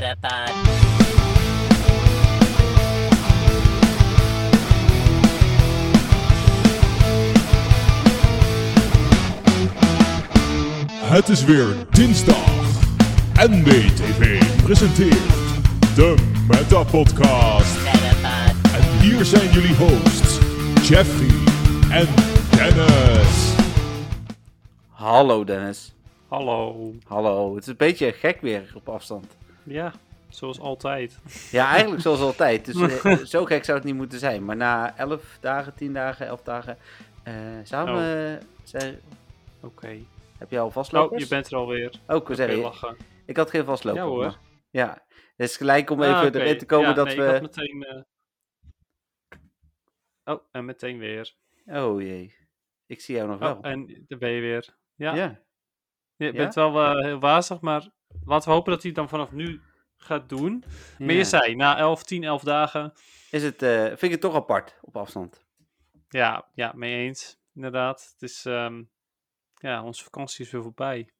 Metapod. Het is weer dinsdag. NBTV presenteert de Meta Podcast. En hier zijn jullie hosts, Jeffrey en Dennis. Hallo Dennis. Hallo. Hallo. Het is een beetje gek weer op afstand. Ja, zoals altijd. Ja, eigenlijk zoals altijd. Dus eh, zo gek zou het niet moeten zijn. Maar na 11 dagen, 10 dagen, 11 dagen. eh samen. zijn, Oké. heb je al vastlopers? Oh, je bent er alweer. Oh, Kun je zeggen, lachen. ik had geen vastloper. Ja, hoor. maar- Ja. Het is gelijk om Ah, even erin te komen Ja, dat nee, we. Ik had meteen... eh, Oh, en meteen weer. Oh jee. Ik zie jou nog wel. Oh, en daar ben je weer. Ja, ja. je Ja? bent wel eh, heel wazig, maar laten we hopen dat hij het dan vanaf nu gaat doen. Maar Ja. je zei, na 11, 10, 11 dagen. Is het, eh, vind ik het toch apart op afstand. Ja, ja, mee eens. Inderdaad. Het is... ehm, ja, onze vakantie is weer voorbij.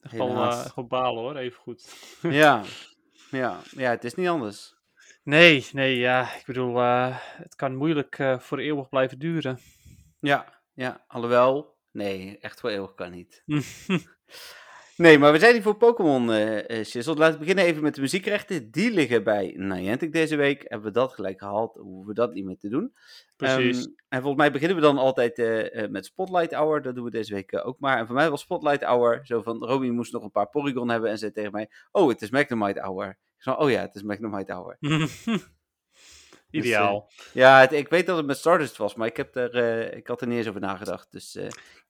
Echt wel, echt wel balen hoor, even goed. ja. ja. Ja, het is niet anders. Nee, nee, ja. Ik bedoel, eh, het kan moeilijk voor eeuwig blijven duren. Ja, ja. Alhoewel, nee, echt voor eeuwig kan niet. Nee, maar we zijn hier voor Pokémon eh eh, Shizzle. Laten we beginnen even met de muziekrechten. Die liggen bij Niantic deze week. Hebben we dat gelijk gehaald, hoeven we dat niet meer te doen. Precies. Ehm, en volgens mij beginnen we dan altijd eh, met Spotlight Hour. Dat doen we deze week ook maar. En voor mij was Spotlight Hour zo van, Robin moest nog een paar Porygon hebben en zei tegen mij, oh, het is Magnemite Hour. Ik zei, oh ja, het is Magnemite Hour. Ideaal. Ja, het- ik weet dat het met Stardust was, maar ik, heb er, ik had er niet eens over nagedacht. Dus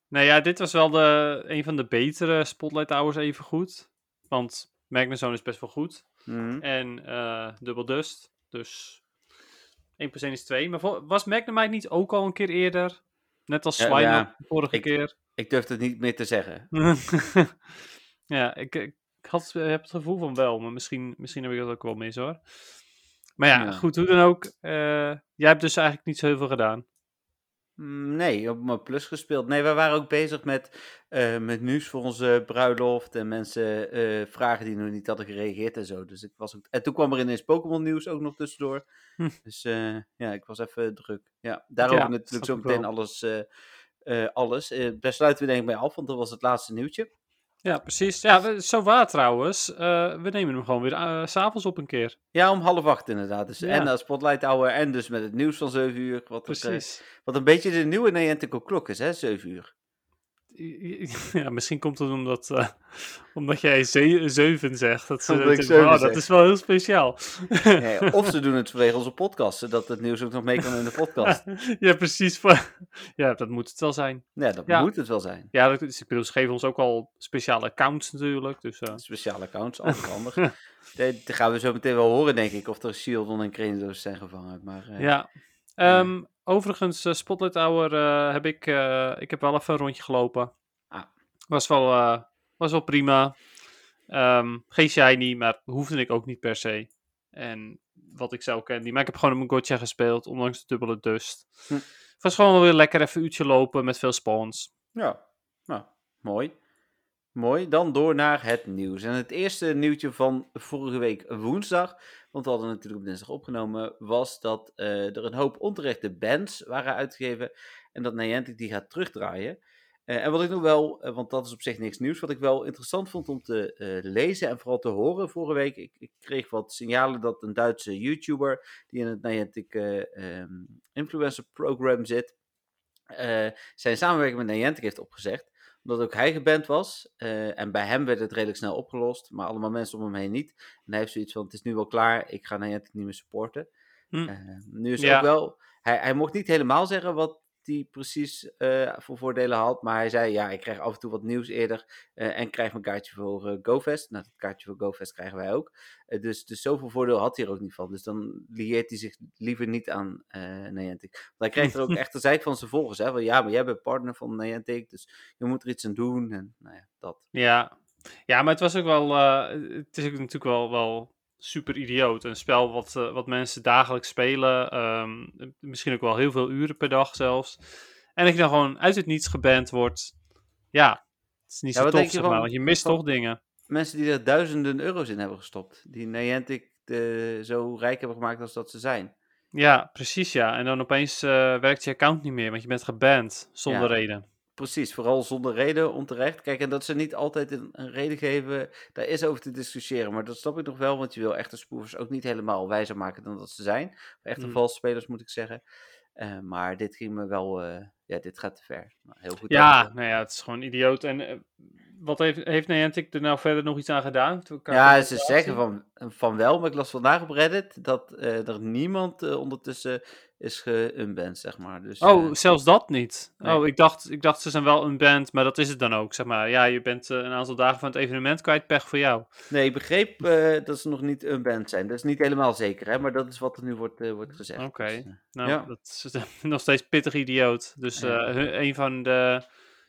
nou ja, dit was wel de, een van de betere Spotlight Hours even goed. Want Magnezone is best wel goed. mhm. En eh Double Dust. Dus 1 plus 1 is 2. Maar was Magnemite niet ook al een keer eerder? Net als Slime ja. vorige Ik- keer. ik durf het niet meer te zeggen. ja, ik, ik had, ik heb het gevoel van wel. Maar misschien, misschien heb ik dat ook wel mis hoor. Maar ja, Ja. goed, hoe dan ook. eh, jij hebt dus eigenlijk niet zo heel veel gedaan. Mm, Nee, op mijn plus gespeeld. Nee, we waren ook bezig met, eh, met nieuws voor onze bruiloft. En mensen eh, vragen die nog niet hadden gereageerd en zo. Dus ik was ook... En toen kwam er ineens Pokémon nieuws ook nog tussendoor. Hm. Dus eh, ja, ik was even druk. Ja, daarover Ja, natuurlijk zo meteen alles. alles. Daar sluiten we denk ik bij af, want dat was het laatste nieuwtje. Ja, precies. Ja, zo waar trouwens. Eh, we nemen hem gewoon weer eh, s s'avonds op een keer. Ja, om half acht inderdaad. Dus, Ja. En naar Spotlight Hour en dus met het nieuws van 7 uur. Wat, eh, Precies. wat een beetje de nieuwe Niantic klok is, hè, 7 uur. Ja, misschien komt het omdat, eh, omdat jij ze- zeven zegt. Dat, ze ik "Wauw, zeg." dat is wel heel speciaal. Of ze doen het vanwege onze podcast, zodat het nieuws ook nog mee kan in de podcast. ja, precies. Ja, dat moet het wel zijn. Ja, dat Ja. moet het wel zijn. Ja, dat is, ik bedoel, ze geven ons ook al speciale accounts natuurlijk. Dus, eh, Speciale accounts, altijd handig. Dat gaan we zo meteen wel horen, denk ik, of er Shieldon en Kratos zijn gevangen. Maar, eh, ja. Ehm, Overigens, eh, Spotlight Hour eh, heb ik, eh, ik heb wel even een rondje gelopen. Ah. Was wel, was wel prima. Ehm, geen shiny, maar hoefde ik ook niet per se. En wat ik zou kennen, maar ik heb gewoon op mijn gotcha gespeeld, ondanks de dubbele dust. Hm. Het was gewoon wel weer lekker even een uurtje lopen met veel spawns. Ja, nou, mooi. Mooi, dan door naar het nieuws. En het eerste nieuwtje van vorige week woensdag, want we hadden natuurlijk op dinsdag opgenomen, was dat eh, er een hoop onterechte bands waren uitgegeven en dat Niantic die gaat terugdraaien. Eh, en wat ik nog wel, eh, want dat is op zich niks nieuws, wat ik wel interessant vond om te lezen en vooral te horen vorige week. Ik, ik kreeg wat signalen dat een Duitse YouTuber die in het Niantic eh, ehm, Influencer Program zit, zijn samenwerking met Niantic heeft opgezegd omdat ook hij geband was. eh, en bij hem werd het redelijk snel opgelost. Maar allemaal mensen om hem heen niet. En hij heeft zoiets van: het is nu wel klaar. Ik ga Niantic niet meer supporten. Hm. Eh, nu is Ja. ook wel. Hij, hij mocht niet helemaal zeggen wat hij precies eh, voor voordelen had. Maar hij zei: ja, ik krijg af en toe wat nieuws eerder. eh, en krijg mijn kaartje voor eh, GoFest. Nou, dat kaartje voor GoFest krijgen wij ook. Dus, dus zoveel voordeel had hij er ook niet van. Dus dan lieert hij zich liever niet aan Niantic. Want hij krijgt er ook echt de zeik van zijn volgers. Hè? Van, ja, maar jij bent partner van Niantic. Dus je moet er iets aan doen. En nou ja, dat. Ja. ja, maar het was ook wel. het is ook natuurlijk wel, wel super idioot. Een spel wat, eh, wat mensen dagelijks spelen. ehm, misschien ook wel heel veel uren per dag zelfs. En dat je dan gewoon uit het niets geband wordt. Ja, het is niet Ja, zo tof, zeg maar. Want je mist toch dingen. mensen die er duizenden euro's in hebben gestopt. Die Niantic de, zo rijk hebben gemaakt als dat ze zijn. Ja, precies ja. En dan opeens eh, werkt je account niet meer, want je bent geband zonder Ja. reden. Precies, vooral zonder reden, onterecht. Kijk, en dat ze niet altijd een, een reden geven, daar is over te discussiëren. Maar dat snap ik nog wel, want je wil echte spoofers ook niet helemaal wijzer maken dan dat ze zijn. Echte Mm. valse spelers, moet ik zeggen. Eh, maar dit ging me wel, eh, ja, dit gaat te ver. Maar heel goed. Ja, nou ja, het is gewoon idioot. En eh, wat heeft, heeft Niantic er nou verder nog iets aan gedaan? Ja, ze zeggen van, van wel, maar ik las vandaag op Reddit dat er niemand ondertussen is geunband, zeg maar. Dus, Oh, eh, zelfs dat niet. Nee. Oh, ik dacht, ik dacht ze zijn wel een band, maar dat is het dan ook. Zeg maar, ja, je bent eh, een aantal dagen van het evenement kwijt, pech voor jou. nee, ik begreep eh, dat ze nog niet unband zijn. Dat is niet helemaal zeker, hè, maar dat is wat er nu wordt, wordt gezegd. Oké. Dus, Nou, Ja. dat is nog steeds pittig idioot. Dus Ja. een van de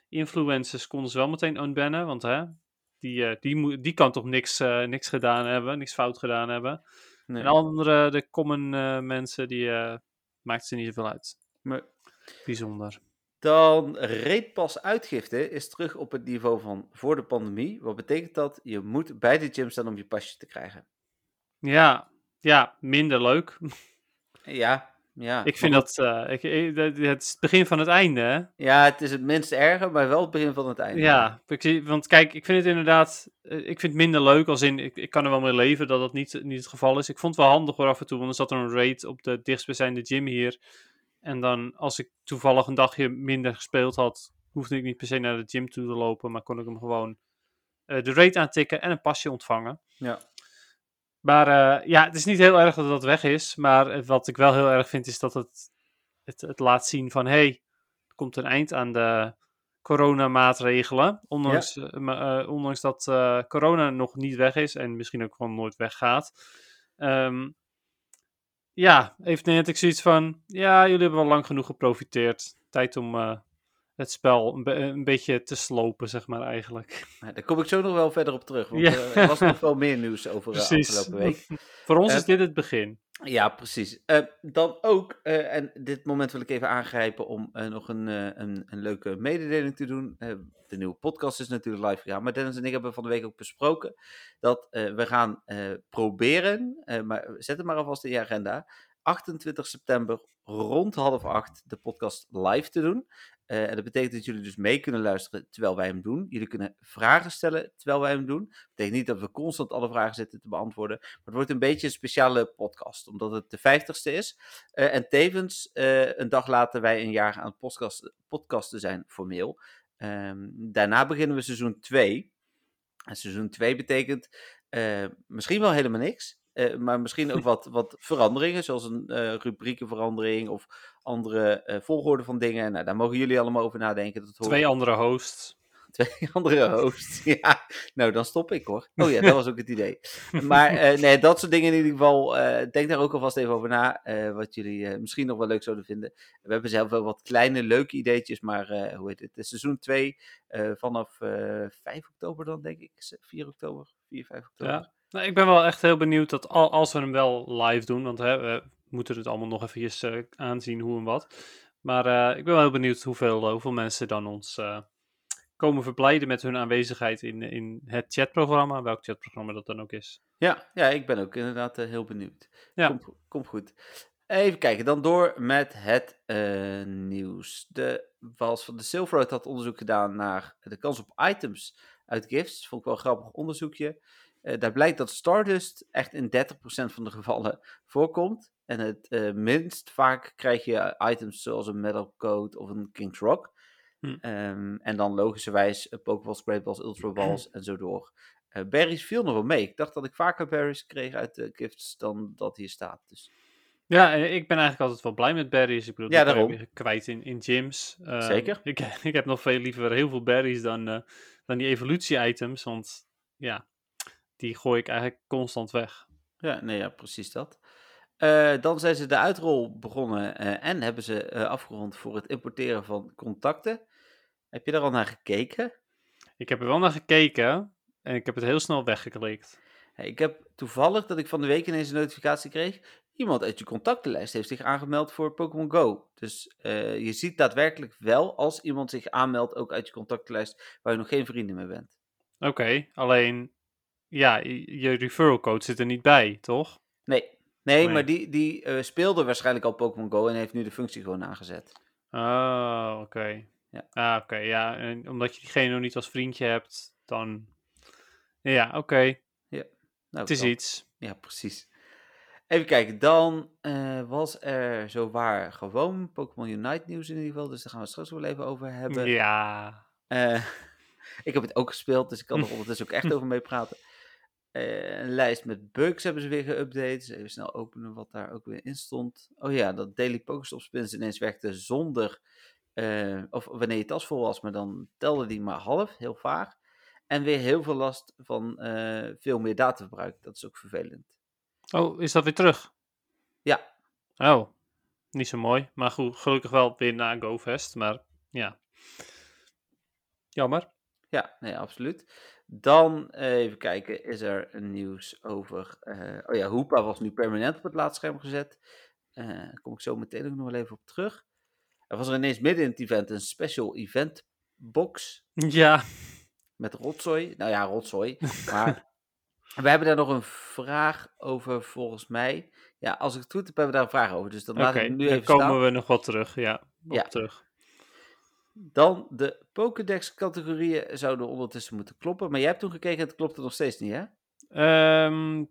influencers konden ze wel meteen unbannen, want hè, die, die, die kan toch niks, niks gedaan hebben, niks fout gedaan hebben. nee. En andere, de common mensen, die maakt ze niet zoveel uit. Maar Bijzonder. Dan reetpas uitgifte is terug op het niveau van voor de pandemie. Wat betekent dat? Je moet bij de gym staan om je pasje te krijgen. Ja, ja, minder leuk. Ja, ja. ik vind dat, eh, ik, het is het begin van het einde, hè? Ja, het is het minst erge, maar wel het begin van het einde. Ja, ik zie- want kijk, ik vind het inderdaad, eh, ik vind het minder leuk als in, ik, ik kan er wel mee leven dat dat niet, niet het geval is. Ik vond het wel handig hoor af en toe, want er zat er een raid op de dichtstbijzijnde gym hier. En dan, als ik toevallig een dagje minder gespeeld had, hoefde ik niet per se naar de gym toe te lopen, maar kon ik hem gewoon eh, de raid aantikken en een pasje ontvangen. Ja. Maar eh, ja, het is niet heel erg dat dat weg is, maar wat ik wel heel erg vind is dat het, het, het laat zien van, hey, er komt een eind aan de coronamaatregelen. Ondanks, eh, eh, ondanks dat corona nog niet weg is en misschien ook gewoon nooit weggaat. Ehm, ja, heeft Niantic zoiets van, ja, jullie hebben wel lang genoeg geprofiteerd. Tijd om het spel een, be- een beetje te slopen, zeg maar eigenlijk. Ja, Daar kom ik zo nog wel verder op terug. Want Ja. eh, er was nog wel meer nieuws over de Precies. afgelopen week. Voor ons Eh, is dit het begin. Ja, precies. Eh, dan ook, eh, en dit moment wil ik even aangrijpen om eh, nog een, eh, een, een leuke mededeling te doen. Eh, de nieuwe podcast is natuurlijk live gegaan, maar Dennis en ik hebben van de week ook besproken dat eh, we gaan eh, proberen, eh, maar zet het maar alvast in je agenda, 28 september rond half acht de podcast live te doen. Eh, en dat betekent dat jullie dus mee kunnen luisteren terwijl wij hem doen. Jullie kunnen vragen stellen terwijl wij hem doen. Dat betekent niet dat we constant alle vragen zitten te beantwoorden. Maar het wordt een beetje een speciale podcast, omdat het de vijftigste is. Eh, en tevens eh, een dag later wij een jaar aan het podcast, podcasten zijn formeel. Ehm, daarna beginnen we seizoen 2. En seizoen 2 betekent misschien wel helemaal niks. Eh, maar misschien ook wat, wat veranderingen, zoals een eh rubriekenverandering of andere eh, volgorde van dingen. Nou, daar mogen jullie allemaal over nadenken. Dat hoort- Twee andere hosts. Twee andere hosts. Ja, nou dan stop ik hoor. Oh ja, dat was ook het idee. Maar nee, dat soort dingen in ieder geval. denk daar ook alvast even over na. wat jullie misschien nog wel leuk zouden vinden. We hebben zelf wel wat kleine leuke ideetjes. Maar hoe heet het? Het is seizoen 2 eh, vanaf eh 5 oktober dan denk ik. 4 oktober. 4, 5 oktober. Ja. Nou, ik ben wel echt heel benieuwd dat al, als we hem wel live doen, want hè, we moeten het allemaal nog even eh, aanzien hoe en wat. Maar eh, ik ben wel heel benieuwd hoeveel, eh, hoeveel mensen dan ons komen verblijden met hun aanwezigheid in, in het chatprogramma, welk chatprogramma dat dan ook is. Ja, ja, ik ben ook inderdaad heel benieuwd. Ja. Komt, go- komt goed. Even kijken, dan door met het nieuws. De, was van de Silverroad had onderzoek gedaan naar de kans op items uit gifts. Vond ik wel een grappig onderzoekje. Eh, daar blijkt dat Stardust echt in 30% van de gevallen voorkomt. En het eh, minst vaak krijg je items zoals een Metal Coat of een King's Rock. Hm. Ehm, en dan logischerwijs uh, Pokeballs, Great Balls, Ultra Balls en zo door. Eh, berries viel nog wel mee. Ik dacht dat ik vaker berries kreeg uit de gifts dan dat hier staat. Dus Ja, ik ben eigenlijk altijd wel blij met berries. Ik bedoel, Ja, daarom. kwijt in, in gyms. Ehm, Zeker. Ik, ik heb nog veel liever heel veel berries dan, eh, dan die evolutie-items, want ja, die gooi ik eigenlijk constant weg. ja, nee, ja, precies dat. Eh, dan zijn ze de uitrol begonnen eh, en hebben ze eh, afgerond voor het importeren van contacten. Heb je daar al naar gekeken? Ik heb er wel naar gekeken en ik heb het heel snel weggeklikt. Hey, ik heb toevallig dat ik van de week ineens een notificatie kreeg. Iemand uit je contactenlijst heeft zich aangemeld voor Pokémon Go. Dus je ziet daadwerkelijk wel als iemand zich aanmeldt, ook uit je contactenlijst, waar je nog geen vrienden mee bent. Oké, alleen ja, je referral code zit er niet bij, toch? Nee, nee, Nee. maar die, die eh, speelde waarschijnlijk al Pokémon Go en heeft nu de functie gewoon aangezet. Oh, oké. Ja. Ah, oké, ja. En omdat je diegene nog niet als vriendje hebt, dan... Ja, oké. Nou, Het is iets. Ja, precies. Even kijken, dan eh, was er zowaar gewoon Pokémon Unite nieuws in ieder geval, dus daar gaan we het straks wel even over hebben. Ja. Eh, ik heb het ook gespeeld, dus ik kan er ondertussen ook echt over mee praten. Eh, een lijst met bugs hebben ze weer geüpdate. Even snel openen wat daar ook weer in stond. Oh ja, dat Daily Pokestop Spins ineens werkte zonder... eh, of wanneer je tas vol was, maar dan telde die maar half, heel vaag. En weer heel veel last van eh, veel meer dataverbruik. Dat is ook vervelend. Oh, is dat weer terug? Ja. Oh, niet zo mooi. Maar goed, gelukkig wel weer na GoFest. Maar ja. Jammer. Ja, nee, absoluut. Dan eh, even kijken, is er nieuws over. eh, oh ja, Hoepa was nu permanent op het laadscherm gezet. Eh, daar kom ik zo meteen ook nog wel even op terug. Er was er ineens midden in het event een special event box Ja. met rotzooi. Nou ja, rotzooi. Maar we hebben daar nog een vraag over, volgens mij. Ja, als ik het goed heb, hebben we daar een vraag over. Dus dan laat ik hem nu dan even komen staan. we nog wel terug. Ja, op Ja. terug. Dan de Pokédex-categorieën zouden ondertussen moeten kloppen. Maar jij hebt toen gekeken en het klopte nog steeds niet, hè? Ehm,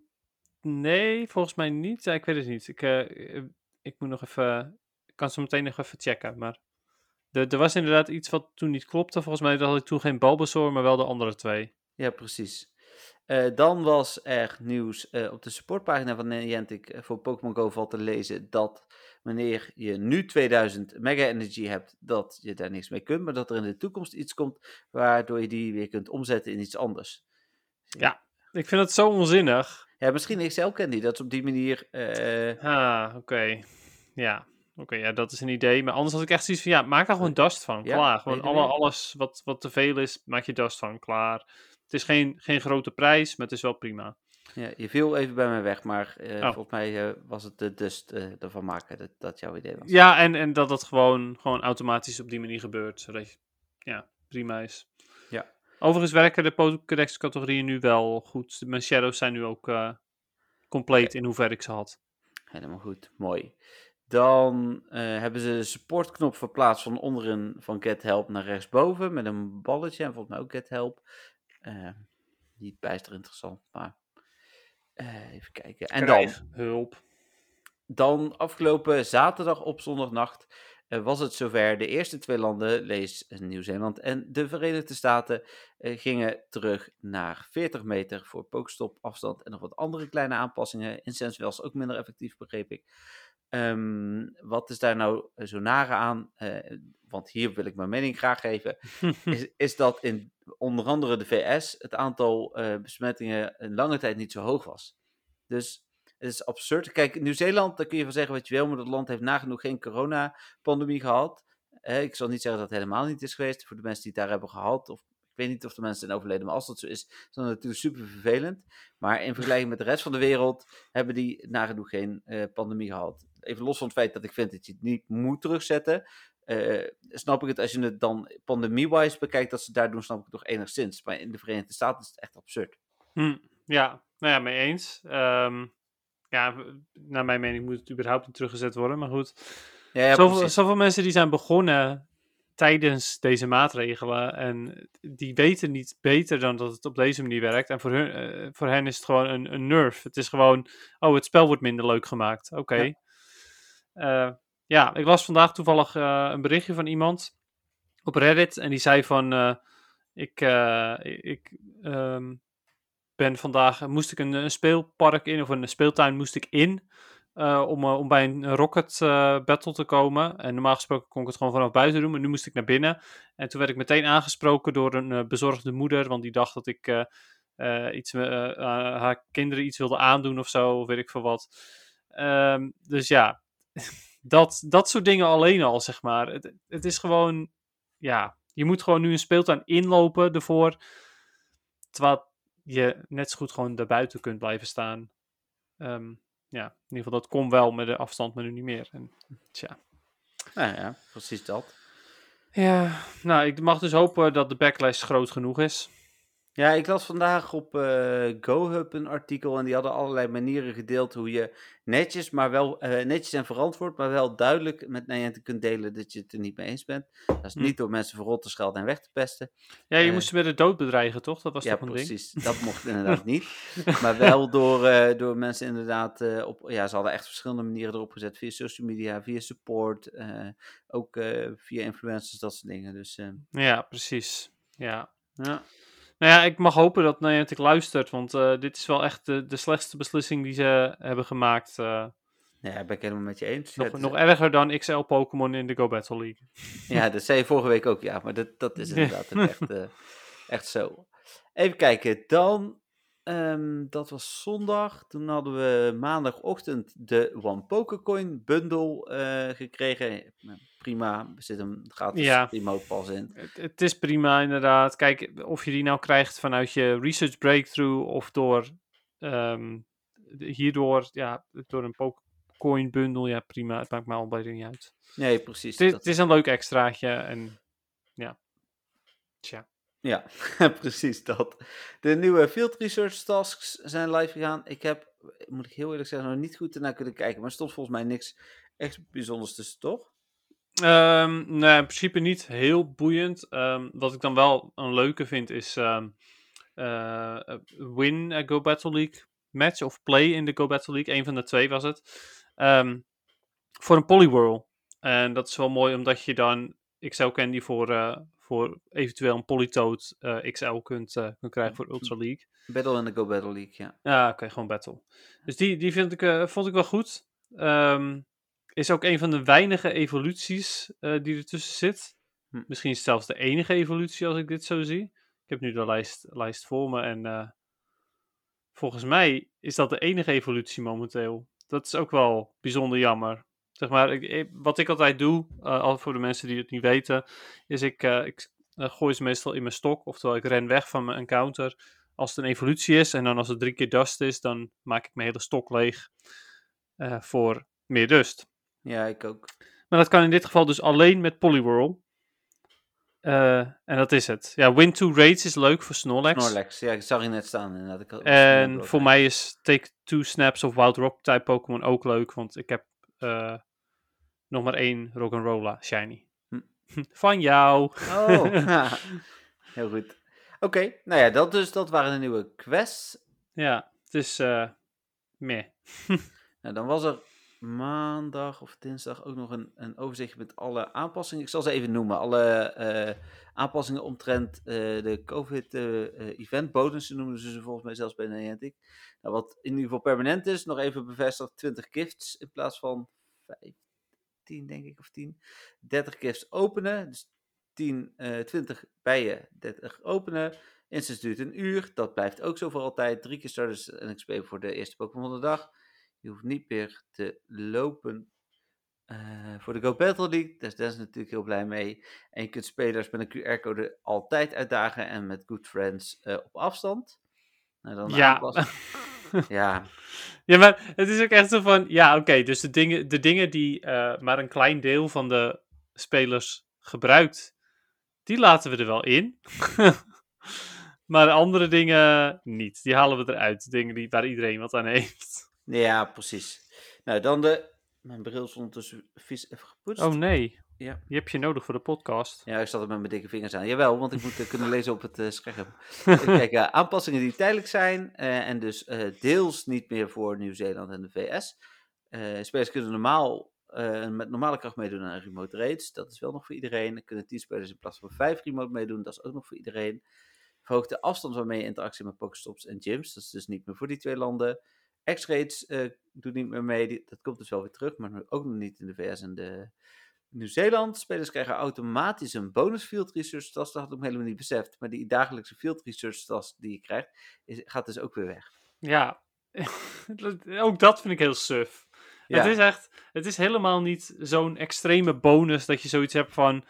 nee, volgens mij niet. Ja, ik weet het niet. Ik, eh, ik moet nog even... Ik kan zo meteen nog even checken, maar... Er, er was inderdaad iets wat toen niet klopte. Volgens mij had ik toen geen Bulbasaur, maar wel de andere twee. Ja, precies. Eh, dan was er nieuws eh, op de supportpagina van Niantic voor Pokémon Go valt te lezen dat wanneer je nu 2000 Mega Energy hebt, dat je daar niks mee kunt, maar dat er in de toekomst iets komt waardoor je die weer kunt omzetten in iets anders. Ja. Ik vind het zo onzinnig. Ja, misschien XL Candy, dat is op die manier... eh, Ah, oké. Ja. Oké, ja, dat is een idee. Maar anders had ik echt zoiets van, ja, maak daar gewoon dust van. Ja, klaar. Gewoon alle, alles wat, wat te veel is, maak je dust van. Klaar. Het is geen, geen grote prijs, maar het is wel prima. Ja, je viel even bij mij weg, maar Oh. volgens mij eh, was het de dust eh, ervan maken dat dat jouw idee was. Ja, en, en dat het gewoon, gewoon automatisch op die manier gebeurt. Zodat je, ja, prima is. Ja. Overigens werken de Pokédex-categorieën nu wel goed. Mijn shadows zijn nu ook compleet in hoever ik ze had. Helemaal goed, mooi. Dan hebben ze de supportknop verplaatst van onderin van Get Help naar rechtsboven met een balletje en volgens mij ook Get Help. Niet bijster interessant, maar eh, even kijken. En dan, hulp. dan afgelopen zaterdag op zondagnacht eh, was het zover. De eerste twee landen, lees Nieuw-Zeeland en de Verenigde Staten, eh, gingen terug naar 40 meter voor pokestop afstand en nog wat andere kleine aanpassingen. Incense was ook minder effectief, begreep ik. Ehm, wat is daar nou zo nare aan? Eh, want hier wil ik mijn mening graag geven. Is, is dat in onder andere de VS het aantal eh, besmettingen een lange tijd niet zo hoog was. Dus het is absurd. Kijk, Nieuw-Zeeland, daar kun je van zeggen wat je wil, maar dat land heeft nagenoeg geen coronapandemie gehad. Eh, ik zal niet zeggen dat het helemaal niet is geweest voor de mensen die het daar hebben gehad. Of ik weet niet of de mensen zijn overleden, maar als dat zo is, is dat natuurlijk super vervelend. Maar in vergelijking met de rest van de wereld hebben die nagenoeg geen eh, pandemie gehad. Even los van het feit dat ik vind dat je het niet moet terugzetten. eh, snap ik het als je het dan pandemie-wise bekijkt dat ze daar doen, snap ik het toch enigszins. Maar in de Verenigde Staten is het echt absurd. Hm, ja, nou ja, mee eens. Ehm, ja, naar mijn mening moet het überhaupt niet teruggezet worden, maar goed. Ja, ja zoveel, zoveel mensen die zijn begonnen tijdens deze maatregelen en die weten niet beter dan dat het op deze manier werkt. En voor, hun, eh, voor hen is het gewoon een, een nerf. Het is gewoon, oh, het spel wordt minder leuk gemaakt. Oké. Ja. Ja, ik las vandaag toevallig eh, een berichtje van iemand op Reddit en die zei van, eh, ik, eh, ik ehm, ben vandaag, moest ik een, een speelpark in of een speeltuin moest ik in eh, om, eh, om bij een rocket eh, battle te komen. En normaal gesproken kon ik het gewoon vanaf buiten doen, maar nu moest ik naar binnen. En toen werd ik meteen aangesproken door een eh, bezorgde moeder, want die dacht dat ik eh, eh, iets, eh, haar kinderen iets wilde aandoen of zo, of weet ik veel wat. Ehm, dus ja, dat, dat soort dingen alleen al, zeg maar. Het, het is gewoon, ja, je moet gewoon nu een speeltuin inlopen ervoor, terwijl je net zo goed gewoon daarbuiten kunt blijven staan. Ehm, ja, in ieder geval, dat kon wel met de afstand, maar nu niet meer. En, tja. Nou ja, precies dat. Ja, nou, ik mag dus hopen dat de backlash groot genoeg is. Ja, ik las vandaag op eh, GoHub een artikel en die hadden allerlei manieren gedeeld hoe je netjes, maar wel eh, netjes en verantwoord, maar wel duidelijk met Niantic kunt delen dat je het er niet mee eens bent. Dat is Hm. niet door mensen verrot te schelden en weg te pesten. Ja, je Eh, moest ze met de dood bedreigen, toch? Dat was ja, toch een ding? precies. Dat mocht inderdaad niet. Maar wel door, door mensen inderdaad op. Ja, ze hadden echt verschillende manieren erop gezet. Via social media, via support. ook via influencers, dat soort dingen. Dus eh, Ja, precies. Ja. ja. Nou ja, ik mag hopen dat Niantic luistert, want eh, dit is wel echt de, de slechtste beslissing die ze hebben gemaakt. eh, ja, ben ik helemaal met je eens. Ja, nog, is- nog erger dan XL Pokémon in de Go Battle League. ja, dat zei je vorige week ook, ja. Maar dat, dat is inderdaad echt, eh, echt zo. Even kijken, dan. Ehm, dat was zondag. Toen hadden we maandagochtend de One Pokercoin bundle eh, gekregen. Prima, er zit een gratis Ja. remote pas in. Het, het is prima, inderdaad. Kijk, of je die nou krijgt vanuit je research breakthrough of door ehm, hierdoor, ja, door een Pokécoin bundle, ja, prima. Het maakt me al bijna niet uit. Nee, precies. Het is, dat- het is een leuk extraatje en ja. Tja. Ja, precies dat. De nieuwe Field Research Tasks zijn live gegaan. Ik heb, moet ik heel eerlijk zeggen, nog niet goed ernaar kunnen kijken. Maar er stond volgens mij niks echt bijzonders tussen, toch? Ehm, nee, in principe niet heel boeiend. Ehm, wat ik dan wel een leuke vind is ehm, eh, win a Go Battle League match of play in de Go Battle League. Een van de twee was het. Voor een Poliwhirl. En dat is wel mooi omdat je dan XL Candy voor, eh, voor eventueel een Politoad eh, XL kunt, eh, kunt krijgen voor Ultra League. Battle in de Go Battle League, ja. Ja, oké, gewoon battle. Dus die, die vind ik, eh, vond ik wel goed. Ehm, is ook een van de weinige evoluties die ertussen zit. Hm. Misschien zelfs de enige evolutie als ik dit zo zie. Ik heb nu de lijst, lijst voor me en volgens mij is dat de enige evolutie momenteel. Dat is ook wel bijzonder jammer. Zeg maar, ik, wat ik altijd doe, eh, al voor de mensen die het niet weten, is ik, eh, ik eh, gooi ze meestal in mijn stok. Oftewel, ik ren weg van mijn encounter als het een evolutie is. En dan als het drie keer dust is, dan maak ik mijn hele stok leeg voor meer dust. Ja, ik ook. Maar dat kan in dit geval dus alleen met Poliwhirl. En dat is het. Ja, Win 2 Raids is leuk voor Snorlax. Snorlax, ja, ik zag je net staan inderdaad. Ik En voor mij is Take Two Snaps of Wild Rock type Pokémon ook leuk. Want ik heb nog maar één Rock'n'Rolla Shiny. Hm. Van jou. Oh, ja. heel goed. Oké, nou ja, dat dus, dat waren de nieuwe quests. Ja, het is eh meh. Nou, dan was er maandag of dinsdag ook nog een, een overzicht met alle aanpassingen. Ik zal ze even noemen. Alle eh, aanpassingen omtrent eh, de COVID-event bonussen noemen ze ze volgens mij zelfs bij Niantic. Nou, wat in ieder geval permanent is, nog even bevestigd, 20 gifts in plaats van 15 denk ik of 10. 30 gifts openen, dus 10, eh 20 bijen, 30 openen. Instance duurt een uur, dat blijft ook zo voor altijd. Drie keer starters en XP voor de eerste Pokémon van de dag. Je hoeft niet meer te lopen eh, voor de Go Battle League. Daar is natuurlijk heel blij mee. En je kunt spelers met een QR-code altijd uitdagen en met Good Friends eh, op afstand. Nou, dan Ja. ja, Ja, maar het is ook echt zo van, ja, oké, dus de dingen, de dingen die eh, maar een klein deel van de spelers gebruikt, die laten we er wel in. maar de andere dingen niet. Die halen we eruit. Dingen die, waar iedereen wat aan heeft. ja, precies. Nou, dan de... Mijn bril is ondertussen vies even gepoetst. Oh nee, Ja. die heb je nodig voor de podcast. Ja, ik zat er met mijn dikke vingers aan. Jawel, want ik moet eh, kunnen lezen op het eh, scherm. Kijken, eh, aanpassingen die tijdelijk zijn en dus deels niet meer voor Nieuw-Zeeland en de VS. Spelers kunnen normaal met normale kracht meedoen aan remote raids. Dat is wel nog voor iedereen. Dan kunnen 10 spelers in plaats van 5 remote meedoen. Dat is ook nog voor iedereen. Verhoogt de afstand waarmee je interactie met Pokestops en gyms. Dat is dus niet meer voor die twee landen. X-raids doet niet meer mee. Die- dat komt dus wel weer terug, maar ook nog niet in de VS en de Nieuw-Zeeland. Spelers krijgen automatisch een bonus field research task. Dat had ik helemaal niet beseft. Maar die dagelijkse field research task die je krijgt, is, gaat dus ook weer weg. Ja, ook dat vind ik heel suf. Ja, Het is echt, het is helemaal niet zo'n extreme bonus dat je zoiets hebt van,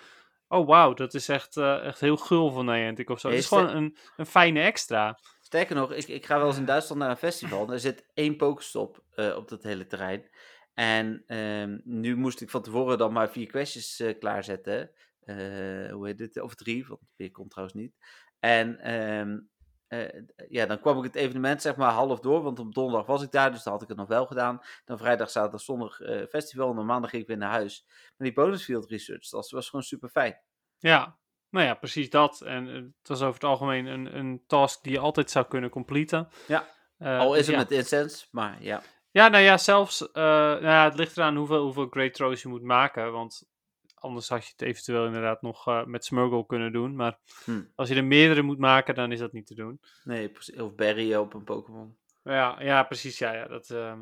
oh wauw, dat is echt, eh, echt heel gul van Niantic of zo. Het is gewoon een, een fijne extra. Sterker nog, ik, ik ga wel eens in Duitsland naar een festival. en Er zit één Pokestop eh, op dat hele terrein. En ehm, nu moest ik van tevoren dan maar vier questjes eh, klaarzetten. Eh, hoe heet het? Of drie, want weer komt trouwens niet. En ehm, eh, ja, dan kwam ik het evenement zeg maar half door, want op donderdag was ik daar, dus dan had ik het nog wel gedaan. Dan vrijdag, zaterdag, zondag festival en dan maandag ging ik weer naar huis. Maar die bonus field research, dat was gewoon super fijn. Ja, nou ja, precies dat. En het was over het algemeen een, een task die je altijd zou kunnen completen. Ja, Al is het ja. met incense, maar ja. Ja, nou ja, zelfs, eh, nou ja, het ligt eraan hoeveel, hoeveel Great Throws je moet maken, want anders had je het eventueel inderdaad nog eh, met Smurgle kunnen doen. Maar Hm. als je er meerdere moet maken, dan is dat niet te doen. Nee, of berryen op een Pokémon. Ja, ja precies. Ja, ja, dat, ehm,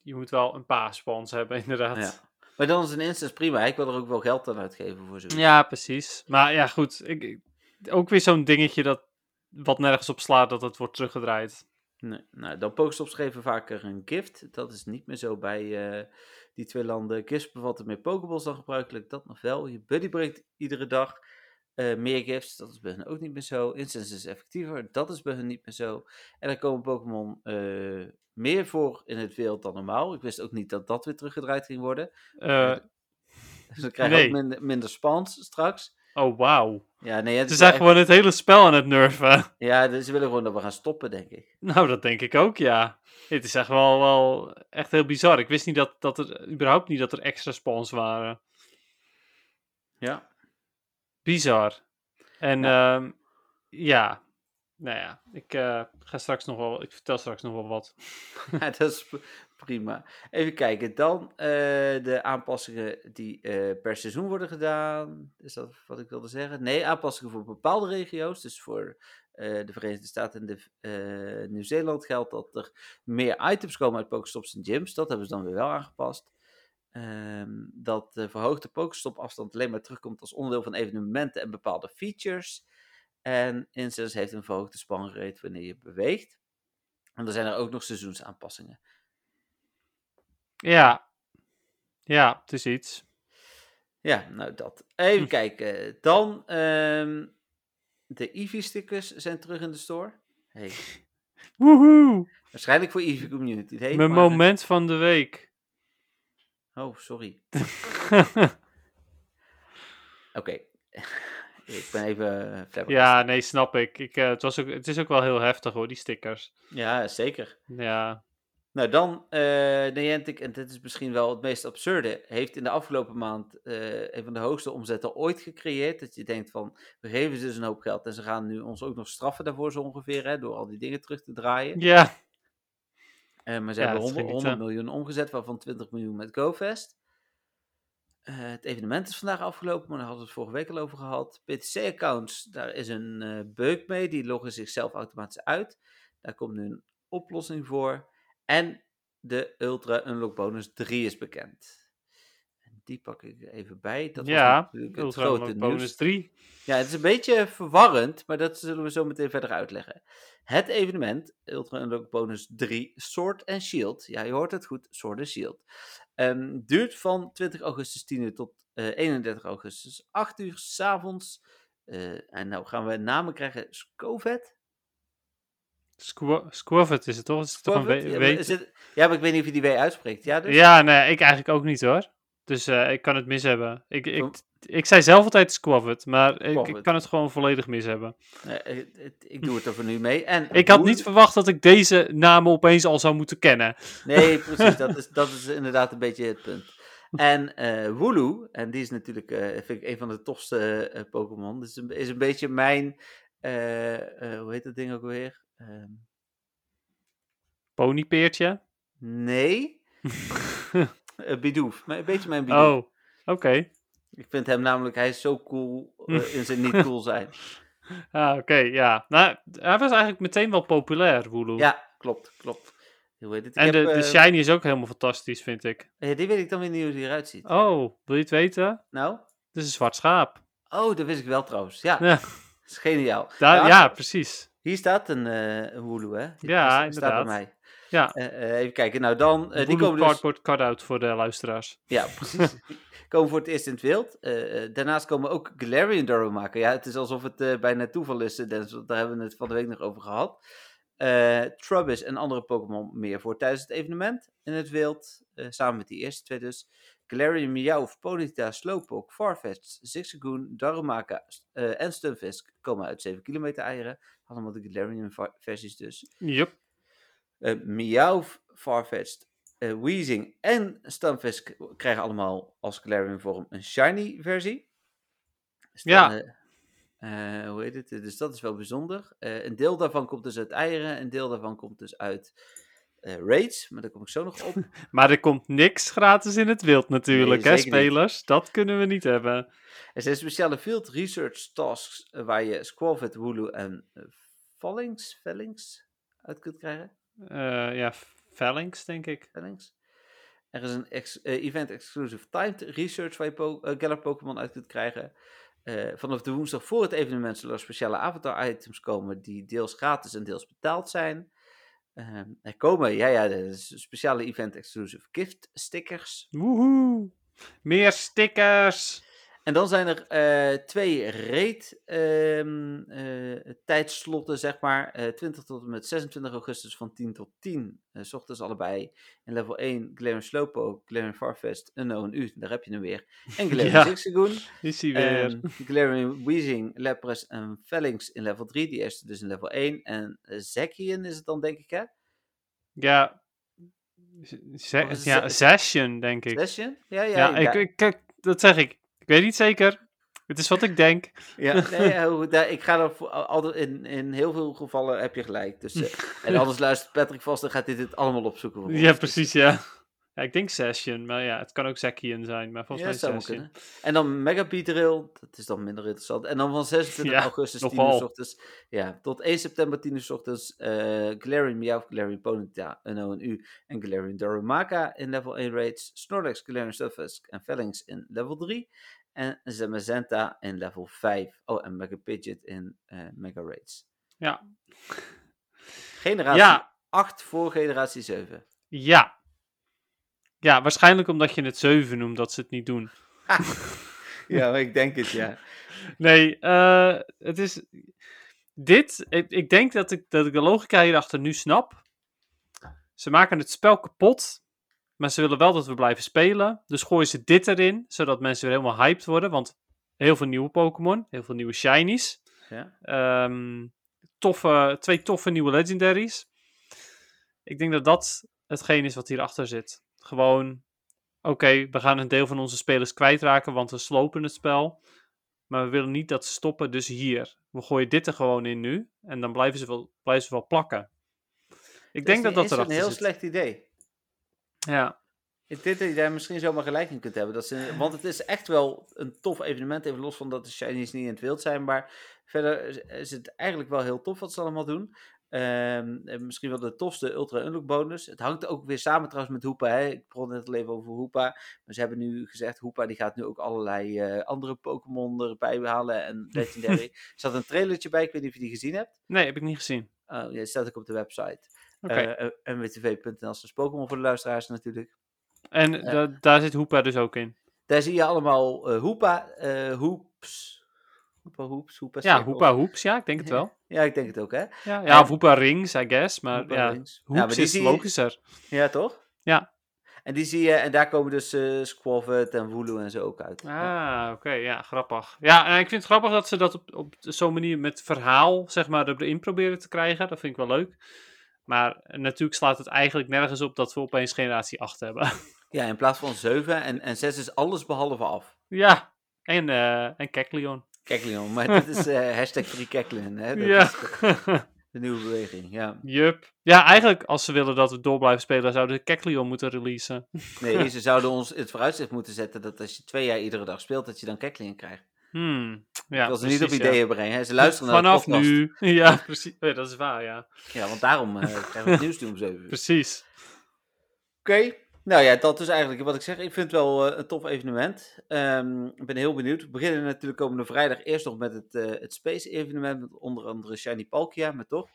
je moet wel een paar spawns hebben, inderdaad. Ja. Maar dan is een instance prima. Ik wil er ook wel geld aan uitgeven voor zoiets. Ja, precies. Maar ja, goed. Ik- ook weer zo'n dingetje dat wat nergens op slaat dat het wordt teruggedraaid. Nee, nou, dan Pokestops geven vaker een gift. Dat is niet meer zo bij eh, die twee landen. Gifts bevatten meer Pokeballs dan gebruikelijk. Dat nog wel. Je buddy breekt iedere dag eh, meer gifts. Dat is bij hen ook niet meer zo. Instance is effectiever. Dat is bij hen niet meer zo. En er komen Pokémon eh, meer voor in het wild dan normaal. Ik wist ook niet dat dat weer teruggedraaid ging worden. Dus we krijgen Nee. ook minder, minder spawns straks. Oh, wauw. Ja, nee, het Ze is zijn gewoon het hele spel aan het nerven. ja, dus ze willen gewoon dat we gaan stoppen, denk ik. Nou, dat denk ik ook, ja. Het is echt wel, wel echt heel bizar. Ik wist niet dat, dat er überhaupt niet dat er extra spawns waren. Ja. Bizar. En ja, ja. nou ja, ik eh, ga straks nog wel, ik vertel straks nog wel wat. Ja, dat is prima. Even kijken, dan eh, de aanpassingen die eh, per seizoen worden gedaan. Is dat wat ik wilde zeggen? Nee, aanpassingen voor bepaalde regio's. Dus voor eh, de Verenigde Staten en de, Nieuw-Zeeland geldt dat er meer items komen uit Pokestops en gyms. Dat hebben ze dan weer wel aangepast. Ehm, dat de verhoogde Pokestop afstand alleen maar terugkomt als onderdeel van evenementen en bepaalde features. En Instance heeft een verhoogde spanrate wanneer je beweegt. En er zijn er ook nog seizoensaanpassingen. Ja, ja, het is iets. Ja, nou dat. Even kijken. Dan, ehm, de Eevee-stickers zijn terug in de store. Hey. Woehoe! Waarschijnlijk voor Eevee Community. Hey, Mijn maar- moment van de week. Oh, sorry. Oké. ik ben even uh, ja, nee, snap ik. ik eh, het, was ook, het is ook wel heel heftig hoor, die stickers. Ja, zeker. Ja, Nou, dan eh Niantic, en dit is misschien wel het meest absurde, heeft in de afgelopen maand eh, een van de hoogste omzetten ooit gecreëerd. Dat je denkt van, we geven ze dus een hoop geld en ze gaan nu ons ook nog straffen daarvoor zo ongeveer, hè, door al die dingen terug te draaien. ja. Eh, maar ze Ja, hebben dat is 100, genieten. 100 miljoen omgezet, waarvan 20 miljoen met GoFest. Het evenement is vandaag afgelopen, maar daar hadden we het vorige week al over gehad. PTC-accounts, daar is een bug mee, die loggen zichzelf automatisch uit. Daar komt nu een oplossing voor. En de Ultra Unlock Bonus 3 is bekend. En die pak ik er even bij. Dat was ja, natuurlijk het Ultra grote Unlock nieuws. Bonus 3. Ja, het is een beetje verwarrend, maar dat zullen we zo meteen verder uitleggen. Het evenement, Ultra Unlock Bonus 3, Sword and Shield. Ja, je hoort het goed, Sword and Shield. Ehm, duurt van 20 augustus 10 uur tot eh, 31 augustus 8 uur s'avonds. Eh en nou gaan we namen krijgen. Scovet? Squ is het toch? Is het toch een Ja, maar weet- is het- ja, maar ik weet niet of je die W uitspreekt. Ja, dus? Ja, nee, ik eigenlijk ook niet hoor. Dus eh, ik kan het mis hebben. Ik, ik, ik zei zelf altijd Squavet, maar ik, kan het gewoon volledig mis hebben. Ik doe het er voor nu mee. En Ik had niet verwacht dat ik deze namen opeens al zou moeten kennen. Nee, precies. Dat is, dat is inderdaad een beetje het punt. En Wooloo, en die is natuurlijk eh, vind ik een van de tofste Pokémon. Dus is een beetje mijn, hoe heet dat ding ook weer? Ehm, Ponypeertje. nee, uh, Bidoof. Een beetje mijn Bidoof. Oh, oké. Ik vind hem namelijk, hij is zo cool eh, in zijn niet cool zijn. Ah, oké, ja. Nou, hij was eigenlijk meteen wel populair, Wooloo. Ja, klopt, klopt. Hoe heet het? Ik en de, heb, de eh, shiny is ook helemaal fantastisch, vind ik. eh, die weet ik dan weer niet hoe die eruit ziet. Oh, wil je het weten? Nou? Het is een zwart schaap. Oh, dat wist ik wel trouwens. Ja, Ja, dat is geniaal. Ja, ja precies. Hier staat een, eh een Wooloo, hè? Die Ja, staat- inderdaad. Staat bij mij. Ja, Eh, eh, even kijken, nou dan, die komen dus, cardboard cutout voor de luisteraars. ja precies, komen voor het eerst in het wild. Daarnaast komen ook Galarian maken. Ja, het is alsof het bijna toeval is, Dennis, daar hebben we het van de week nog over gehad. Eh Trubbish en andere Pokémon meer voor tijdens het evenement in het wild, samen met die eerste twee dus. Galarian, Meowth, Ponyta, Slowpoke, Farfetch'd, Zigzagoon, Darumaka en Stunfisk komen uit 7 kilometer eieren. Allemaal de Galarian versies dus. Yup. Eh Meowth, Farfetch'd, eh, Weezing en Stunfisk krijgen allemaal als Galarian vorm een shiny versie. Dus dan, Ja. eh, hoe heet het? Dus dat is wel bijzonder. Een deel daarvan komt dus uit eieren, een deel daarvan komt dus uit raids, maar daar kom ik zo nog op. Maar er komt niks gratis in het wild natuurlijk, Nee, hè, niet. spelers? Dat kunnen we niet hebben. Er zijn speciale field research tasks waar je Squavit, Wooloo en Vallings, Vellings uit kunt krijgen. Eh, ja, Phalanx, denk ik. Vellings. Er is een ex- eh, event-exclusive timed research waar je po eh, Galar Pokémon uit kunt krijgen. Vanaf de woensdag voor het evenement zullen er speciale avatar-items komen die deels gratis en deels betaald zijn. Ehm, er komen, ja, ja, speciale event-exclusive gift stickers. Woehoe! Meer stickers! En dan zijn er eh, twee raid ehm, eh, tijdslotten, zeg maar. Eh 20 tot en met 26 augustus van 10 tot 10. eh, s ochtends allebei. En level 1, Glaring Slowpoke, Glaring Farfest, Unknown U, daar heb je hem weer. En Glaring Ja. Zigzagoon. Is hij weer. Ehm Glaring Weezing, Lapras en Phalanx in level 3. Die eerste dus in level 1. En uh, Zacian is het dan, denk ik, hè? ja. Z- ja, Session, denk ik. Zacian? Ja, ja. Ja, ik, ik, ik- dat zeg ik. Ik weet niet zeker. Het is wat ik denk. Ja, nee, hoe- daar- ik ga er voor- altijd in, in heel veel gevallen heb je gelijk. Dus, eh, en anders luistert Patrick vast en gaat hij dit allemaal opzoeken. Ja, Dus, precies, ja. Ja. Ik denk Session, maar ja, het kan ook Zacian zijn. Maar ja, volgens zou mij Session. En dan Mega Drill, dat is dan minder interessant. En dan van 26 Ja, augustus 10 nogal. uur 's ochtends, ja, tot 1 september 10 uur 's ochtends, eh Galarian Meowth, Galarian Ponyta, U en Galarian Darumaka in level 1 raids, Snorlax, Galarian Stunfisk en Phalanx in level 3 en Zamazenta in level 5. Oh, en Mega Pidgeot in eh, Mega Raids. Ja. Generatie Ja, 8 voor generatie 7. ja. Ja, waarschijnlijk omdat je het 7 noemt dat ze het niet doen. Ja, ik denk het, ja. Nee, eh, het is. Dit, ik, ik denk dat ik, dat ik de logica hierachter nu snap. Ze maken het spel kapot, maar ze willen wel dat we blijven spelen. Dus gooien ze dit erin, zodat mensen weer helemaal hyped worden. Want heel veel nieuwe Pokémon, heel veel nieuwe shinies. ja. Ehm, toffe, twee toffe nieuwe legendaries. Ik denk dat dat hetgeen is wat hierachter zit. Gewoon, oké, we gaan een deel van onze spelers kwijtraken, want we slopen het spel. Maar we willen niet dat ze stoppen, dus hier. We gooien dit er gewoon in nu. En dan blijven ze wel, blijven ze wel plakken. Ik denk dat dat is een erachter heel zit. slecht idee. Ja, Ik denk dat je daar misschien zomaar gelijk in kunt hebben. Dat ze, want het is echt wel een tof evenement, even los van dat de shinies niet in het wild zijn. Maar verder is het eigenlijk wel heel tof wat ze allemaal doen. Ehm, en misschien wel de tofste Ultra Unlock bonus. Het hangt ook weer samen trouwens met Hoepa. Hè? Ik begon net al even over Hoepa. Maar ze hebben nu gezegd, Hoepa die gaat nu ook allerlei eh, andere Pokémon erbij halen. En Legendary. er zat een trailertje bij, ik weet niet of je die gezien hebt. nee, heb ik niet gezien. Oh, ja, staat ook op de website. Oké. Eh, eh, mwtv.nl slash Pokémon voor de luisteraars natuurlijk. en eh, da- daar zit Hoepa dus ook in. Daar zie je allemaal eh Hoepa, eh Hoeps. Hoepa Hoeps, Hoepa Ja. Hoepa Hoeps, ja, ik denk het wel. Ja, ik denk het ook, hè? Ja, ja of Hoepa Rings, I guess. Maar Hoepa ja. Hoeps Ja, maar is je- logischer. Ja, toch? Ja. En die zie je, en daar komen dus eh Squavit en Wooloo en zo ook uit. Ja. Ah, oké, ja, grappig. Ja, en ik vind het grappig dat ze dat op, op zo'n manier met verhaal, zeg maar, erin proberen te krijgen. Dat vind ik wel leuk. Maar natuurlijk slaat het eigenlijk nergens op dat we opeens generatie 8 hebben. Ja, in plaats van 7 en, en 6 is alles behalve af. ja, en, eh en Kekleon. Kijk Leon, maar dit is eh hashtag free Keklin, hè? Dat Ja. is de, de nieuwe beweging, ja. Jup. Ja, eigenlijk, als ze willen dat we door blijven spelen, zouden ze Kekleon moeten releasen. Nee, ze zouden ons het vooruitzicht moeten zetten dat als je twee jaar iedere dag speelt, dat je dan Keklin krijgt. Hmm. Ja, wil ze niet op precies, ja. ideeën brengen, hè? Ze luisteren naar Vanaf de podcast. nu. Ja, precies. Ja, dat is waar, ja. Ja, want daarom eh, krijgen we het nieuws nu om 7 uur. Precies. Oké, nou ja, dat is eigenlijk wat ik zeg. Ik vind het wel eh, een tof evenement. Ehm, ik ben heel benieuwd. We beginnen natuurlijk komende vrijdag eerst nog met het, eh, het Space evenement. Met onder andere Shiny Palkia, maar toch?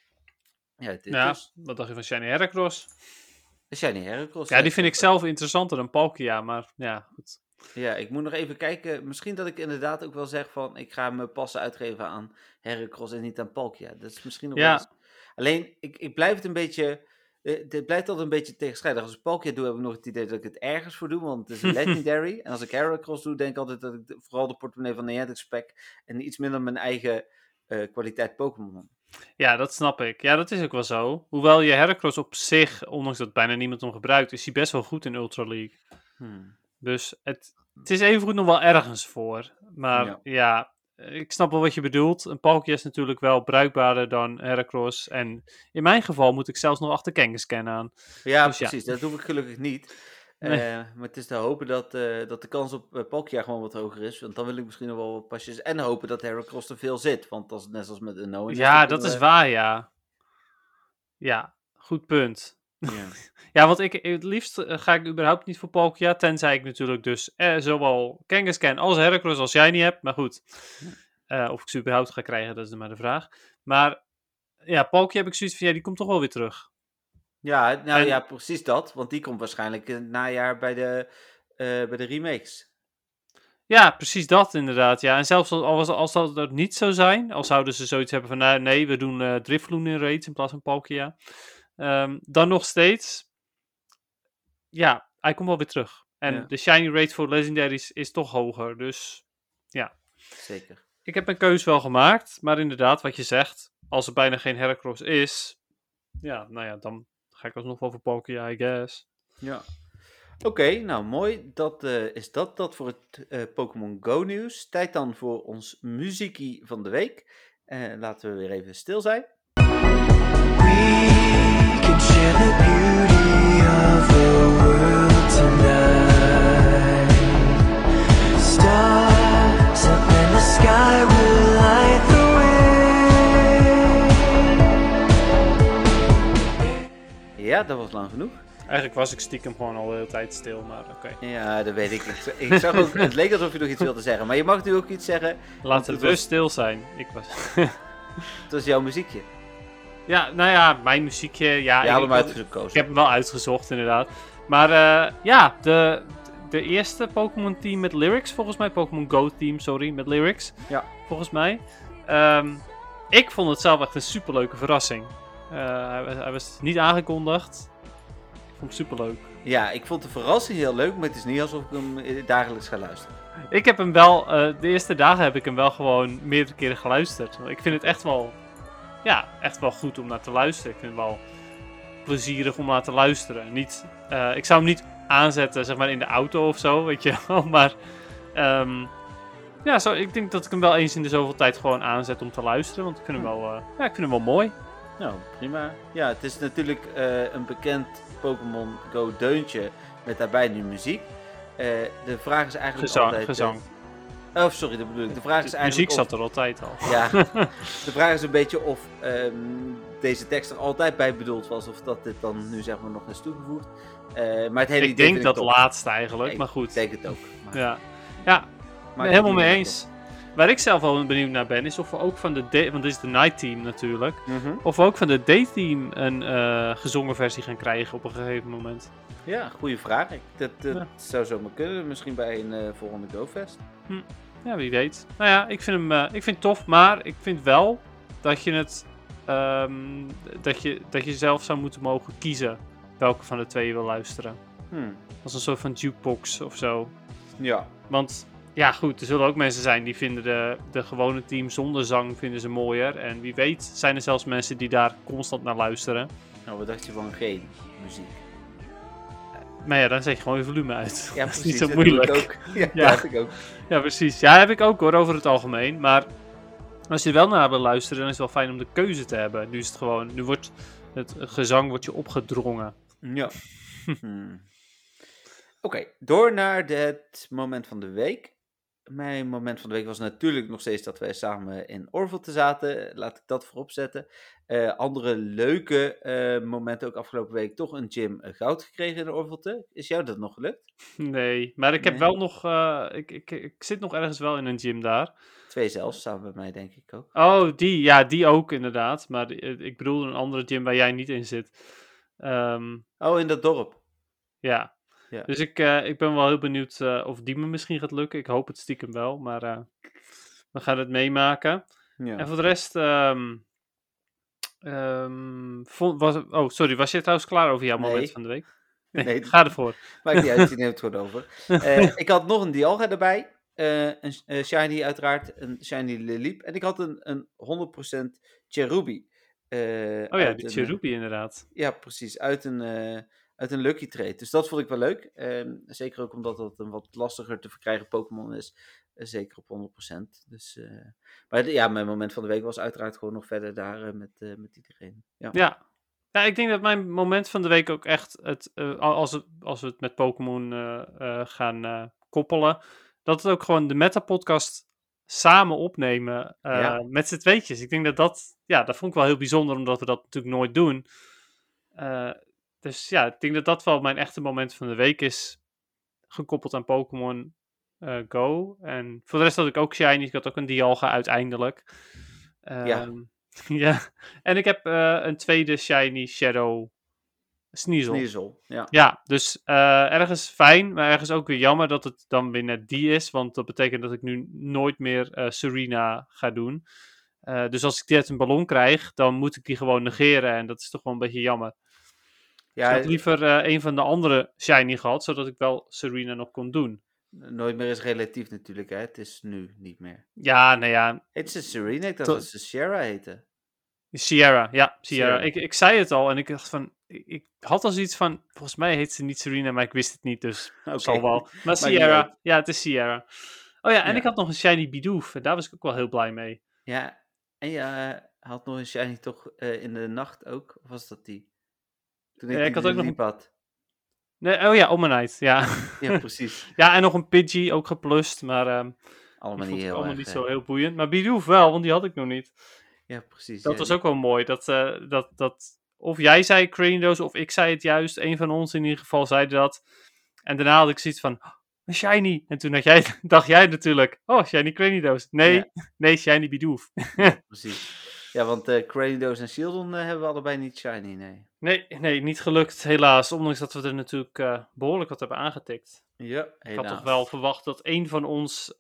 Ja, dit Ja, is wat dacht je van Shiny Heracross? Shiny Heracross. Ja, die vind ik zelf interessanter dan Palkia, maar ja, goed. Ja, ik moet nog even kijken. Misschien dat ik inderdaad ook wel zeg van... ik ga me passen uitgeven aan Heracross en niet aan Palkia. Dat is misschien nog Ja. wel eens- Alleen, ik, ik blijf het een beetje... eh, dit blijft altijd een beetje tegenstrijdig. Als ik Palkia doe, heb ik nog het idee dat ik het ergens voor doe, want het is een legendary. en als ik Heracross doe, denk ik altijd dat ik de- vooral de portemonnee van Niantic spec en iets minder mijn eigen eh, kwaliteit Pokémon. Ja, dat snap ik. Ja, dat is ook wel zo. Hoewel je Heracross op zich, ondanks dat bijna niemand hem gebruikt, is hij best wel goed in Ultra League. Hmm. Dus het, het is evengoed nog wel ergens voor. Maar Ja. ja. Ik snap wel wat je bedoelt. Een Palkia is natuurlijk wel bruikbaarder dan Heracross. En in mijn geval moet ik zelfs nog achter Kangaskhan aan. Ja, Dus ja. precies. Dat hoef ik gelukkig niet. Nee. Eh, maar het is te hopen dat, eh, dat de kans op uh, Palkia gewoon wat hoger is. Want dan wil ik misschien nog wel wat pasjes. En hopen dat Heracross er veel zit. Want als, net als met een no Ja, dat is waar, ja. Ja, goed punt. Ja. Ja, want ik, het liefst eh, ga ik überhaupt niet voor Palkia. Tenzij ik natuurlijk dus eh, zowel Kangaskhan als Heracross als jij niet hebt. Maar goed. Eh, of ik ze überhaupt ga krijgen, dat is maar de vraag. Maar ja, Palkia heb ik zoiets van, ja, die komt toch wel weer terug. Ja, nou En- ja, precies dat. Want die komt waarschijnlijk in het najaar bij de, eh, bij de remakes. Ja, precies dat inderdaad. Ja. En zelfs al, was, als dat dat niet zou zijn, al zouden ze zoiets hebben van, nou, nee, we doen eh Drifloon in raids in plaats van Palkia. Ehm, dan nog steeds, ja, hij komt wel weer terug. En Ja. de shiny rate voor legendaries is toch hoger. Dus Zeker. ik heb mijn keus wel gemaakt. Maar inderdaad, wat je zegt, als er bijna geen Heracross is, ja, nou ja, dan ga ik alsnog wel voor Palkia, I guess. Ja. Oké, nou mooi. Dat eh, is dat, dat voor het eh, Pokémon Go nieuws. Tijd dan voor ons muziekie van de week. Eh, laten we weer even stil zijn. Ja, dat was lang genoeg. Eigenlijk was ik stiekem gewoon al de hele tijd stil, maar oké. Ja, dat weet ik. Ik, ik zag ook, het leek alsof je nog iets wilde zeggen. Maar je mag nu ook iets zeggen. Laten het we was- stil zijn. Ik was... Het was jouw muziekje. Ja, nou ja, mijn muziekje. Ja, Je had hem uitgekozen. ik heb hem wel uitgezocht, inderdaad. Maar eh, ja, de, de eerste Pokémon team met lyrics, volgens mij. Pokémon Go team, sorry, met lyrics. Ja. Volgens mij. Ehm, ik vond het zelf echt een superleuke verrassing. Eh, hij, was- hij was niet aangekondigd. Ik vond het superleuk. Ja, ik vond de verrassing heel leuk, maar het is niet alsof ik hem eh, dagelijks ga luisteren. Ik heb hem wel, de eerste dagen heb ik hem wel gewoon meerdere keren geluisterd. Ik vind het echt wel, ja, echt wel goed om naar te luisteren. Ik vind het wel plezierig om naar te luisteren. Niet, eh, ik zou hem niet aanzetten, zeg maar, in de auto of zo, weet je wel. Maar, ehm, ja, zo, ik denk dat ik hem wel eens in de zoveel tijd gewoon aanzet om te luisteren. Want ik vind hem wel, eh, ja, ik vind hem wel mooi. Nou, prima. Ja, het is natuurlijk eh, een bekend Pokémon Go deuntje met daarbij nu muziek. De vraag is eigenlijk Gezang, altijd... gezang. Oh, sorry, dat bedoel ik. De vraag is De eigenlijk muziek of- zat er altijd al. Ja, de vraag is een beetje of ehm, deze tekst er altijd bij bedoeld was. Of dat dit dan nu zeg maar nog is toegevoegd. Eh, maar het hele Ik denk dat top. laatste eigenlijk, Ik maar goed. denk het ook. Maar, Ja, ja maar helemaal mee eens. Waar ik zelf wel benieuwd naar ben, is of we ook van de day, want dit is de night team natuurlijk. Mhm. of we ook van de day team een eh, gezongen versie gaan krijgen op een gegeven moment. Ja, goede vraag. Ik, dat dat Ja. zou zomaar kunnen. Misschien bij een eh, volgende GoFest. Ja, wie weet. Nou ja, ik vind hem eh, ik vind het tof, maar ik vind wel dat je het, ehm, dat, je, dat je zelf zou moeten mogen kiezen welke van de twee je wil luisteren. Hmm. Als een soort van jukebox of zo. Ja. Want ja, goed, er zullen ook mensen zijn die vinden de, de gewone team zonder zang vinden ze mooier. En wie weet zijn er zelfs mensen die daar constant naar luisteren. Nou, wat dacht je van geen muziek? Maar ja, dan zet je gewoon je volume uit. Ja, precies. niet zo dat doe ik moeilijk. ook. Ja, Ja. dat ik ook. Ja, precies. Ja, heb ik ook hoor, over het algemeen. Maar als je er wel naar wil luisteren, dan is het wel fijn om de keuze te hebben. Nu is het gewoon, nu wordt het gezang wordt je opgedrongen. Ja. Hmm. Oké, door naar het moment van de week. Mijn moment van de week was natuurlijk nog steeds dat wij samen in Orvelte zaten. Laat ik dat voorop zetten. Eh, andere leuke eh, momenten ook afgelopen week. Toch een gym eh, goud gekregen in Orvelte. Is jou dat nog gelukt? Nee, maar ik heb Nee. wel nog, ik, ik, ik zit nog ergens wel in een gym daar. Twee zelfs, samen bij mij denk ik ook. Oh, die, ja, die ook inderdaad. Maar ik bedoel een andere gym waar jij niet in zit. Ehm, Oh, in dat dorp. ja. Ja. Dus ik, eh, ik ben wel heel benieuwd eh, of die me misschien gaat lukken. Ik hoop het stiekem wel, maar eh, we gaan het meemaken. Ja. En voor de rest. ehm, vond, was, oh, sorry. Was je trouwens klaar over jouw Nee. moment van de week? Nee, Nee. ga ervoor. Maakt niet uit, die neemt het gewoon over. Ik had nog een Dialga erbij. een Shiny uiteraard, een Shiny Liliep. En ik had een, een 100% Cherubi. Oh ja, een, Cherubi inderdaad. Ja, precies. Uit een, uit een Lucky Trade. Dus dat vond ik wel leuk. Ehm, zeker ook omdat dat een wat lastiger te verkrijgen Pokémon is. Eh, zeker op 100%. Dus, eh, maar de- ja, mijn moment van de week was uiteraard gewoon nog verder daar eh, met, met iedereen. Ja. Ja. ja, ik denk dat mijn moment van de week ook echt, het, al- als, het, als we het met Pokémon gaan koppelen, dat het ook gewoon de Meta-podcast samen opnemen Ja. met z'n tweetjes. Ik denk dat dat, ja, dat vond ik wel heel bijzonder, omdat we dat natuurlijk nooit doen. Dus ja, ik denk dat dat wel mijn echte moment van de week is, gekoppeld aan Pokémon eh, Go. En voor de rest had ik ook Shiny, ik had ook een Dialga uiteindelijk. Ja. Ehm, ja, en ik heb eh, een tweede Shiny Shadow Sneasel. Sneasel. Ja. Ja, dus eh, ergens fijn, maar ergens ook weer jammer dat het dan weer net die is. Want dat betekent dat ik nu nooit meer Serena ga doen. Dus als ik dit een ballon krijg, dan moet ik die gewoon negeren. En dat is toch wel een beetje jammer. Ja, ik had liever eh, een van de andere Shiny gehad, zodat ik wel Serena nog kon doen. nooit meer is relatief natuurlijk. Hè. Het is nu niet meer. Ja, nou ja, Heet ze Serena? Ik dacht dat ze Sierra heette. Sierra, ja, Sierra. Sierra. Ik, ik zei het al en ik dacht van, ik, ik had al zoiets van, volgens mij heet ze niet Serena, maar ik wist het niet, dus Oké. zal wel. Maar Sierra, ja, het is Sierra. Oh ja, en Ja. ik had nog een Shiny Bidoof en daar was ik ook wel heel blij mee. Ja, en je eh, had nog een shiny toch eh, in de nacht ook? Of was dat die? Toen Ja, die ik had er ook nog een- had. Nee, oh ja, Omanite, ja. Ja, precies. ja, en nog een Pidgey, ook geplust, maar die Allemaal niet heel allemaal erg, niet eh, zo heel boeiend. Maar Bidoof wel, want die had ik nog niet. Ja, precies. Dat ja, was die- ook wel mooi, dat, eh, dat, dat of jij zei Cranidos, of ik zei het juist, een van ons in ieder geval zei dat. En daarna had ik zoiets van, "Oh, een Shiny. En toen had jij, dacht jij natuurlijk, oh, Shiny Cranidos. Nee, Ja. nee, Shiny Bidoof. Precies. Ja, want eh Cranidos en Shieldon eh, hebben we allebei niet shiny, nee. Nee, nee, niet gelukt, helaas. Ondanks dat we er natuurlijk eh, behoorlijk wat hebben aangetikt. Ja, Ik had toch wel verwacht dat één van ons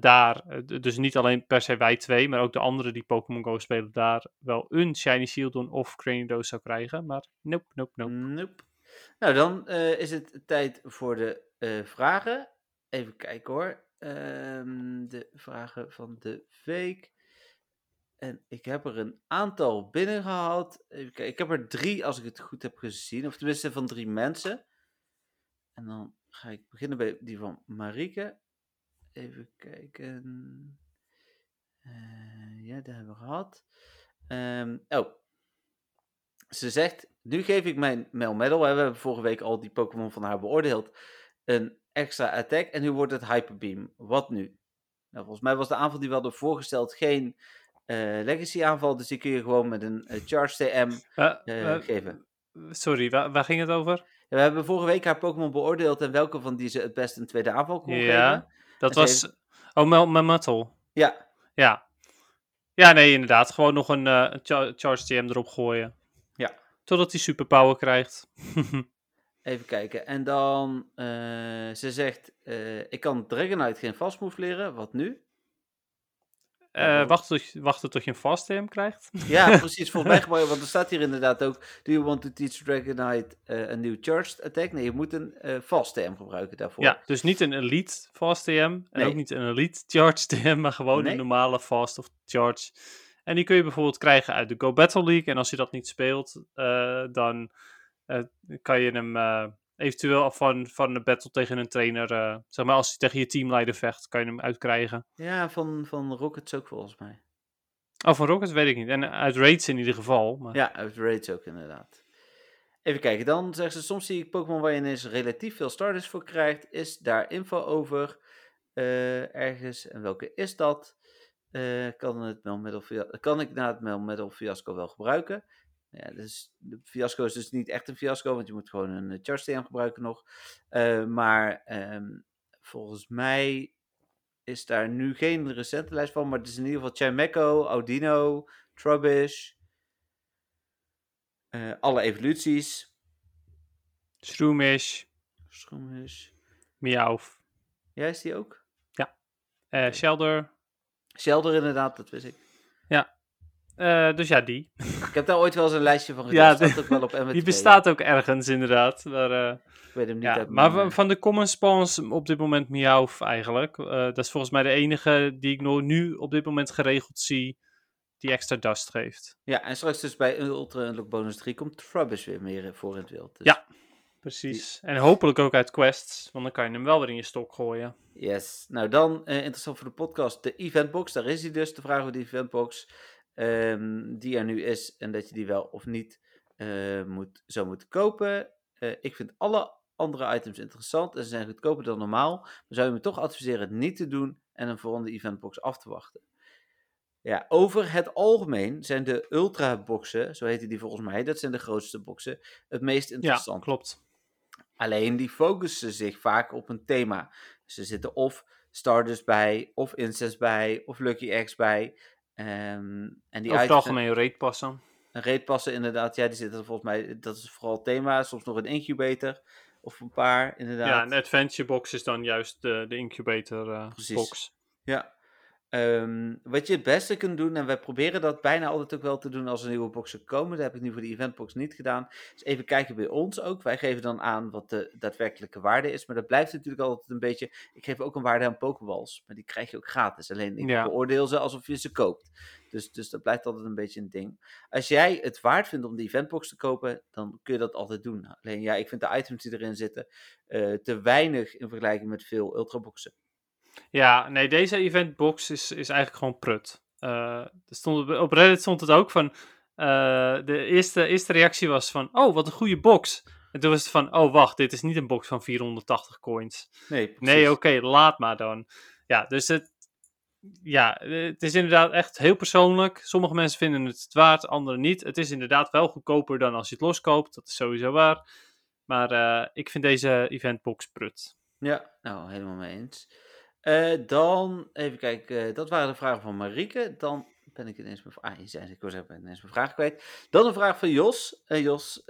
daar, dus niet alleen per se wij twee, maar ook de anderen die Pokémon Go spelen, daar wel een Shiny Shieldon of Cranidos zou krijgen. Maar nope, nope, nope. Nope. Nou, dan is het tijd voor de vragen. Even kijken hoor. Ehm, de vragen van de week. En ik heb er een aantal binnengehaald. Kijken. Ik heb er drie, als ik het goed heb gezien. Of tenminste van drie mensen. En dan ga ik beginnen bij die van Marieke. Even kijken. Eh, ja, dat hebben we gehad. Ehm, oh. Ze zegt, nu geef ik mijn Mel Medal. We hebben vorige week al die Pokémon van haar beoordeeld. Een extra attack. En nu wordt het Hyper Beam. Wat nu? Nou, volgens mij was de aanval die we hadden voorgesteld geen Legacy aanval. Dus die kun je gewoon met een eh, Charge TM Eh, eh, eh, geven. sorry, waar, waar ging het over? Ja, we hebben vorige week haar Pokémon beoordeeld. En welke van die ze het best een tweede aanval kon Ja. geven. Dat En ze was. Oh, Mel Metal. Ja, Ja. Ja, nee, inderdaad. Gewoon nog een eh, een cha- Charge TM erop gooien. Ja. Totdat hij superpower krijgt. even kijken. En dan, eh, ze zegt, eh, ik kan Dragonite geen vastmove leren. Wat nu? Eh, wachten, tot, je- wachten tot je een fast TM krijgt. Ja, precies. Volgens mij want er staat hier inderdaad ook, do you want to teach Dragonite eh, a new charged attack? Nee, je moet een eh fast TM gebruiken daarvoor. Ja, dus niet een elite fast TM. En Nee. ook niet een elite charge TM, maar gewoon Nee. een normale fast of charge. En die kun je bijvoorbeeld krijgen uit de Go Battle League. En als je dat niet speelt, eh, dan kan je hem eventueel van, van een battle tegen een trainer, eh, zeg maar als hij tegen je teamleider vecht, kan je hem uitkrijgen. Ja, van, van Rockets ook volgens mij. Oh, van Rockets weet ik niet. En uit Raids in ieder geval. Maar... Ja, uit Raids ook inderdaad. Even kijken, dan zegt ze, soms zie ik Pokémon waar je ineens relatief veel starters voor krijgt. Is daar info over eh, ergens? En welke is dat? Eh, kan, het kan ik na het Melmetal fiasco wel gebruiken? Ja, dus de fiasco is dus niet echt een fiasco, want je moet gewoon een eh, Charge TM gebruiken nog. Eh, maar ehm, volgens mij is daar nu geen recente lijst van, maar het is in ieder geval Chimeco, Audino, Trubbish, eh, alle evoluties, Shroomish, Schroemish. Meowth, Ja, is die ook? eh Shelder. Shelder inderdaad, dat wist ik. Eh, dus ja, die. Ik heb daar ooit wel eens een lijstje van gedaan. Ja, staat ook wel op. Die bestaat ook ergens, inderdaad. Maar, eh, Ik weet hem niet ja, uit maar van, de common spawns op dit moment Meowth eigenlijk. Eh, dat is volgens mij de enige die ik nu op dit moment geregeld zie. die extra dust geeft. Ja, en straks dus bij Ultra Unlock Bonus 3 komt Trubbish weer meer voor in het wild. Dus, Ja. Precies. En hopelijk ook uit quests, want dan kan je hem wel weer in je stok gooien. Yes. Nou, dan interessant voor de podcast, de eventbox. Daar is hij dus, de vraag over de eventbox. Ehm, die er nu is en dat je die wel of niet eh, moet, zou moeten kopen. Eh, ik vind alle andere items interessant en ze zijn goedkoper dan normaal. Maar zou je me toch adviseren het niet te doen en een volgende eventbox af te wachten. Ja, over het algemeen zijn de ultra-boxen, zo heten die volgens mij, dat zijn de grootste boxen, het meest Ja, interessant. klopt. Alleen die focussen zich vaak op een thema. Er zitten of Stardust bij, of Incense bij, of Lucky X bij. Ehm, en die Over het algemeen rate passen. en reetpassen inderdaad, ja, die zitten volgens mij, dat is vooral thema. Soms nog een incubator, of een paar inderdaad. Ja, een adventure box is dan juist de, de incubator eh, Precies. box. Ja. Ehm, wat je het beste kunt doen, en wij proberen dat bijna altijd ook wel te doen als er nieuwe boxen komen. Dat heb ik nu voor de eventbox niet gedaan. Is even kijken bij ons ook. Wij geven dan aan wat de daadwerkelijke waarde is. Maar dat blijft natuurlijk altijd een beetje. Ik geef ook een waarde aan Pokeballs. Maar die krijg je ook gratis. Alleen ik Ja. beoordeel ze alsof je ze koopt. Dus, dus dat blijft altijd een beetje een ding. Als jij het waard vindt om die eventbox te kopen, dan kun je dat altijd doen. Alleen ja, ik vind de items die erin zitten eh, te weinig in vergelijking met veel ultraboxen. Ja, nee, deze eventbox is, is eigenlijk gewoon prut. Eh, er stond, op- Reddit stond het ook van. eh, de eerste, eerste reactie was van: Oh, wat een goede box. En toen was het van: Oh, wacht, dit is niet een box van 480 coins. Nee, precies. Nee, oké, laat maar dan. Ja, dus het, ja, het is inderdaad echt heel persoonlijk. Sommige mensen vinden het het waard, anderen niet. Het is inderdaad wel goedkoper dan als je het loskoopt. Dat is sowieso waar. Maar eh, ik vind deze eventbox prut. Ja, nou, helemaal mee eens. Eh, dan, even kijken, eh, dat waren de vragen van Marieke. Dan ben ik ineens mijn, ah, hier zijn ze, ik was even ineens mijn vraag kwijt. Dan een vraag van Jos. Eh, Jos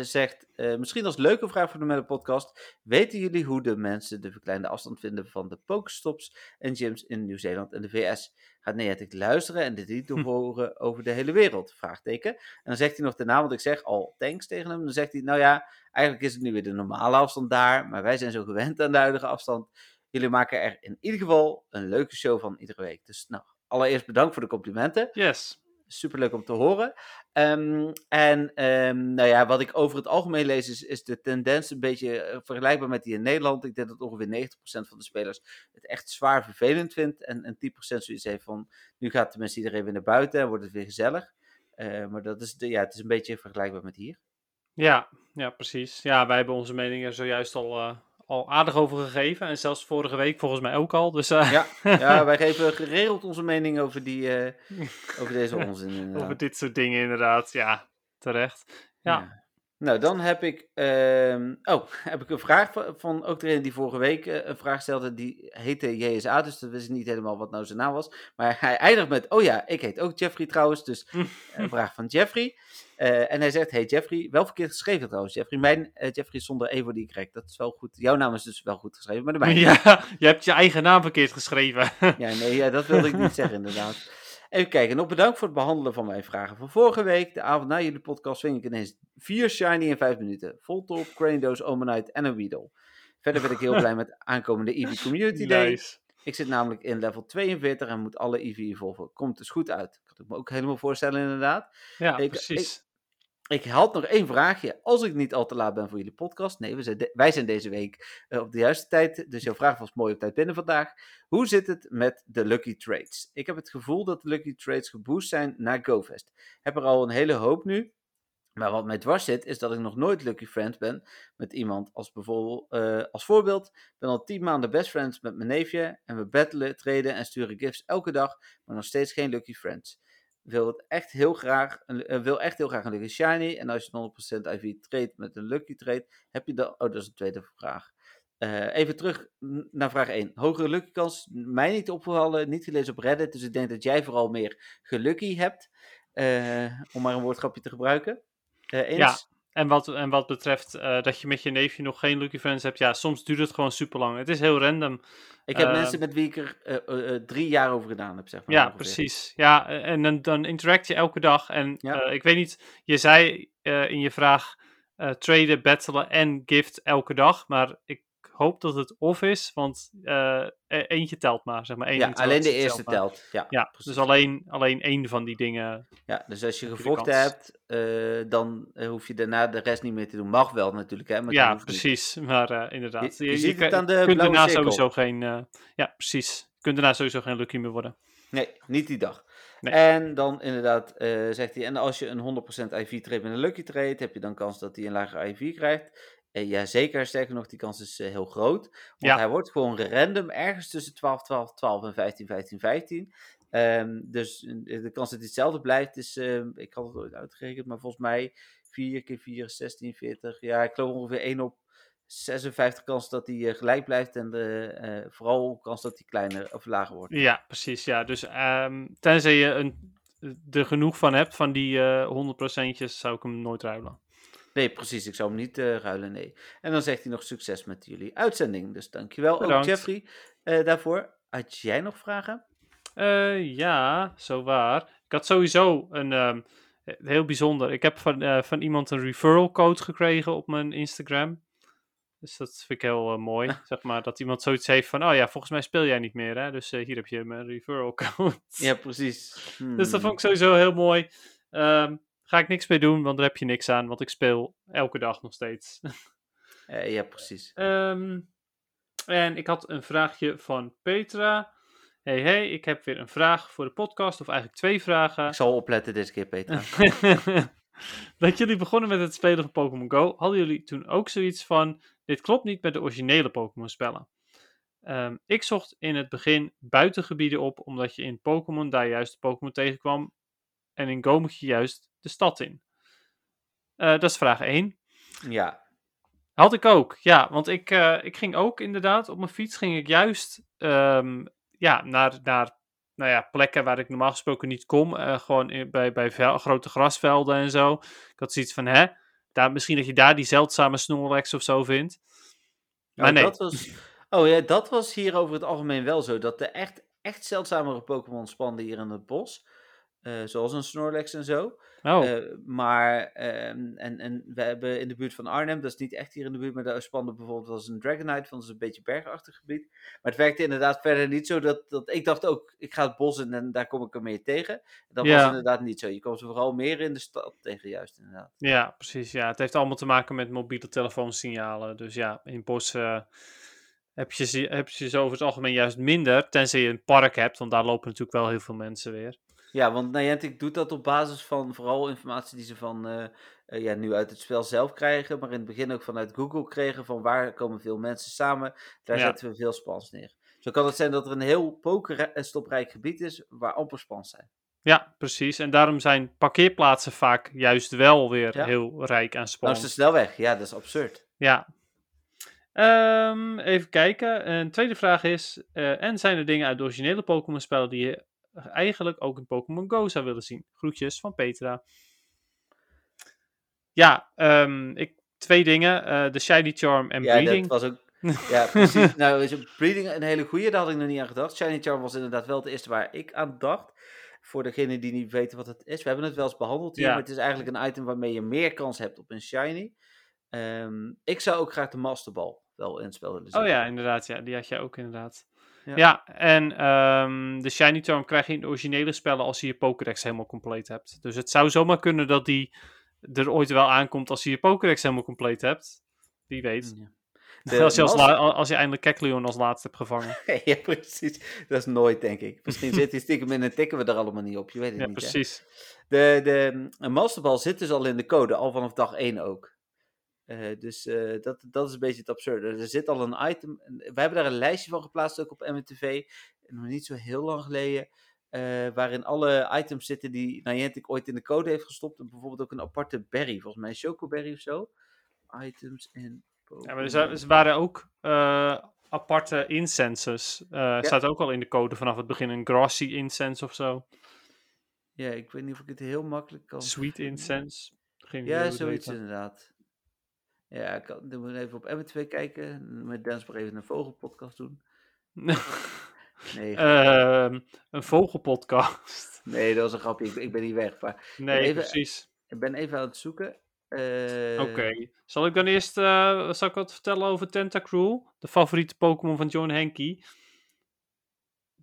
zegt, misschien als leuke vraag voor de Melle podcast. Weten jullie hoe de mensen de verkleinde afstand vinden van de Pokestops en gyms in Nieuw-Zeeland en de VS? Gaat Niantic luisteren en dit niet doorhoren over de hele wereld? Vraagteken. En dan zegt hij nog daarna, want ik zeg al thanks tegen hem. Dan zegt hij, nou ja, eigenlijk is het nu weer de normale afstand daar. Maar wij zijn zo gewend aan de huidige afstand. Jullie maken er in ieder geval een leuke show van iedere week. Dus nou, allereerst bedankt voor de complimenten. Yes. Superleuk om te horen. Ehm, en ehm, nou ja, wat ik over het algemeen lees, is, is de tendens een beetje eh, vergelijkbaar met die in Nederland. Ik denk dat ongeveer 90% van de spelers het echt zwaar vervelend vindt. En, en 10% zoiets heeft van, nu gaat tenminste iedereen weer naar buiten en wordt het weer gezellig. Eh, maar dat is, de, ja, het is een beetje vergelijkbaar met hier. Ja, ja, precies. Ja, wij hebben onze mening er zojuist al, eh, al aardig over gegeven. En zelfs vorige week volgens mij ook al. Dus eh, Ja, ja wij geven geregeld onze mening over, die, eh, over deze onzin. inderdaad. over dit soort dingen inderdaad. Ja, terecht. Ja. Nou, dan heb ik, ehm, oh, heb ik een vraag van, van ook degene die vorige week eh, een vraag stelde. Die heette JSA, dus dat wist niet helemaal wat nou zijn naam was. Maar hij eindigt met, oh ja, ik heet ook Jeffrey trouwens. Dus een vraag van Jeffrey. Eh, en hij zegt, hey Jeffrey, wel verkeerd geschreven trouwens Jeffrey. Mijn eh, Jeffrey zonder E voor die correct. Dat is wel goed. Jouw naam is dus wel goed geschreven, maar de mijne Ja, je hebt je eigen naam verkeerd geschreven. Ja, nee, ja, dat wilde ik niet zeggen inderdaad. Even kijken, nog bedankt voor het behandelen van mijn vragen van vorige week. De avond na jullie podcast ving ik ineens vier shiny in vijf minuten. Voltop, Cranidos, Omanite en een Weedle. Verder ben ik heel blij met aankomende Eevee Community Day. Nice. Ik zit namelijk in level 42 en moet alle Eevee evolven. Komt dus goed uit. Kan ik me ook helemaal voorstellen inderdaad. Ja, Ik- precies. Ik had nog één vraagje. Als ik niet al te laat ben voor jullie podcast. Nee, we zijn wij zijn deze week eh, op de juiste tijd. Dus jouw vraag was mooi op tijd binnen vandaag. Hoe zit het met de Lucky Trades? Ik heb het gevoel dat de Lucky Trades geboost zijn naar GoFest. Heb er al een hele hoop nu. Maar wat mij dwars zit, is dat ik nog nooit Lucky Friends ben met iemand als bijvoorbeeld, eh, als voorbeeld. Ik ben al tien maanden best friends met mijn neefje. En we battelen, treden en sturen gifts elke dag. Maar nog steeds geen Lucky Friends wil het echt heel graag, een, eh, wil echt heel graag een Lucky Shiny. En als je 100% IV trade met een Lucky trade, heb je dan... Oh, dat is een tweede vraag. Eh, even terug naar vraag 1. Hogere Lucky kans, mij niet opgevallen, niet gelezen op Reddit. Dus ik denk dat jij vooral meer gelucky hebt. eh, om maar een woordgrapje te gebruiken. Eh, eens? En wat, en wat betreft eh, dat je met je neefje nog geen Lucky Friends hebt, ja, soms duurt het gewoon super lang. Het is heel random. Ik heb eh, mensen met wie ik er eh, eh, drie jaar over gedaan heb, zeg maar. Ja, precies. Ja, en dan, dan interact je elke dag. En Ja. ik weet niet, je zei in je vraag traden, battelen en gift elke dag. Maar ik hoop dat het of is, want eh, e- eentje telt maar, zeg maar. één Ja, alleen de eerste telt. Ja, Ja, dus alleen, alleen één van die dingen. Ja, dus als je gevochten hebt, eh, dan eh, hoef je daarna de rest niet meer te doen. Mag wel natuurlijk, hè? Maar ja, niet. precies. Maar inderdaad. Je- je ziet het aan de kunt daarna cirkel. sowieso geen... ja, precies. Je kunt daarna sowieso geen lucky meer worden. Nee, niet die dag. Nee. En dan inderdaad zegt hij, en als je een 100% IV trade met een lucky trade, heb je dan kans dat hij een lagere IV krijgt. Uh, ja, zeker. Sterker nog, die kans is eh, heel groot. Want Ja. hij wordt gewoon random ergens tussen 12, 12, 12 en 15, 15, 15. Ehm, dus eh, de kans dat hij hetzelfde blijft is, eh, ik had het ooit uitgerekend, maar volgens mij 4 keer 4 is 16, 40. Ja, ik geloof ongeveer 1 op 56 kans dat hij eh, gelijk blijft. En de, eh, vooral kans dat hij kleiner of lager wordt. Ja, precies. Ja. Dus ehm, tenzij je een, er genoeg van hebt, van die eh 100%'jes, zou ik hem nooit ruilen. Nee, precies. Ik zou hem niet eh, ruilen, nee. En dan zegt hij nog succes met jullie uitzending. Dus dankjewel ook Bedankt. Jeffrey eh, daarvoor. Had jij nog vragen? Eh, ja, zo waar. Ik had sowieso een ehm, heel bijzonder. Ik heb van, van iemand een referral code gekregen op mijn Instagram. Dus dat vind ik heel mooi. zeg maar dat iemand zoiets heeft van: Oh ja, volgens mij speel jij niet meer, hè? Dus hier heb je mijn referral code. Ja, precies. Dus dat Hmm. vond ik sowieso heel mooi. Ehm, ga ik niks mee doen, want daar heb je niks aan. Want ik speel elke dag nog steeds. Eh, ja, precies. Ehm, en ik had een vraagje van Petra. Hey, hey, ik heb weer een vraag voor de podcast, of eigenlijk twee vragen. Ik zal opletten deze keer, Peter. dat jullie begonnen met het spelen van Pokémon Go, hadden jullie toen ook zoiets van: dit klopt niet met de originele Pokémon spellen. Ehm, ik zocht in het begin buitengebieden op, omdat je in Pokémon daar juist Pokémon tegenkwam. En in Go moet je juist de stad in. Eh, dat is vraag 1. Ja, Had ik ook, ja. Want ik, eh, ik ging ook inderdaad, op mijn fiets ging ik juist ehm, ja, naar, naar nou ja, plekken waar ik normaal gesproken niet kom. eh, gewoon in- bij, bij vel- grote grasvelden en zo. Ik had zoiets van, hè, daar, misschien dat je daar die zeldzame Snorlax of zo vindt. Maar Oh, nee. dat was, oh ja, dat was hier over het algemeen wel zo. Dat de echt, echt zeldzamere Pokémon spanden hier in het bos. Eh, zoals een Snorlax en zo. Oh, Eh, maar, ehm, en, en we hebben in de buurt van Arnhem, dat is niet echt hier in de buurt, maar daar spande bijvoorbeeld was een Dragonite, van dat is een beetje bergachtig gebied. Maar het werkte inderdaad verder niet zo dat, dat ik dacht ook, ik ga het bos in en daar kom ik er meer tegen. Dat Ja. was inderdaad niet zo. Je komt ze vooral meer in de stad tegen, juist inderdaad. ja, precies. Ja. Het heeft allemaal te maken met mobiele telefoonsignalen. Dus ja, in bos eh, heb, je ze, heb je ze over het algemeen juist minder. Tenzij je een park hebt, want daar lopen natuurlijk wel heel veel mensen weer. Ja, want Niantic doet dat op basis van vooral informatie die ze van, eh, eh, ja, nu uit het spel zelf krijgen, maar in het begin ook vanuit Google kregen, van waar komen veel mensen samen, daar Ja. zetten we veel spans neer. Zo kan het zijn dat er een heel pokerstoprijk gebied is waar amper spans zijn. Ja, precies. En daarom zijn parkeerplaatsen vaak juist wel weer Ja. heel rijk aan spons. Langs de snelweg, ja, dat is absurd. Ja. Ehm, even kijken. Een tweede vraag is: eh, en zijn er dingen uit de originele Pokémon-spellen die je eigenlijk ook in Pokémon Go zou willen zien? Groetjes van Petra. Ja, ehm, ik, twee dingen: eh, de Shiny Charm en ja, Breeding. dat was ook. Ja, precies. nou, is Breeding een hele goeie, daar had ik nog niet aan gedacht. Shiny Charm was inderdaad wel het eerste waar ik aan dacht. Voor degenen die niet weten wat het is. We hebben het wel eens behandeld hier, Ja. maar het is eigenlijk een item waarmee je meer kans hebt op een Shiny. Ehm, ik zou ook graag de Masterball wel in het spel willen zien. Oh ja, inderdaad. Ja, die had jij ook inderdaad. Ja. Ja, en ehm, de Shiny Charm krijg je in de originele spellen als je je Pokédex helemaal compleet hebt. Dus het zou zomaar kunnen dat die er ooit wel aankomt als je je Pokédex helemaal compleet hebt. Wie weet. Ja. De als, je als, als je eindelijk Kecleon als laatste hebt gevangen. ja, precies. Dat is nooit, denk ik. Misschien zit hij stiekem in en tikken we er allemaal niet op. Je weet het Ja, niet, hè? precies. De, de een Masterball zit dus al in de code, al vanaf dag 1 ook. Eh, dus eh, dat, dat is een beetje het absurde. Er zit al een item. We hebben daar een lijstje van geplaatst, ook op MNTV. Nog niet zo heel lang geleden. eh, waarin alle items zitten die Niantic ooit in de code heeft gestopt. En bijvoorbeeld ook een aparte berry, volgens mij een chocoberry of zo. Items en. Ja, maar er, waren ook aparte incenses. Eh Staat ook al in de code vanaf het begin. Een grassy incense of zo. Ja, ik weet niet of ik het heel makkelijk kan. Sweet incense. Geen Ja, zoiets inderdaad. Ja, ik kan, dan moet ik even op M2 kijken. Met Dance maar even een vogelpodcast doen. Nee, Ehm, een vogelpodcast. nee, dat was een grapje. Ik, ik ben niet weg. Maar Nee, even- precies. ik ben even aan het zoeken. Eh, Oké. Zal ik dan eerst eh, zal ik wat vertellen over Tentacruel? De favoriete Pokémon van John Henke.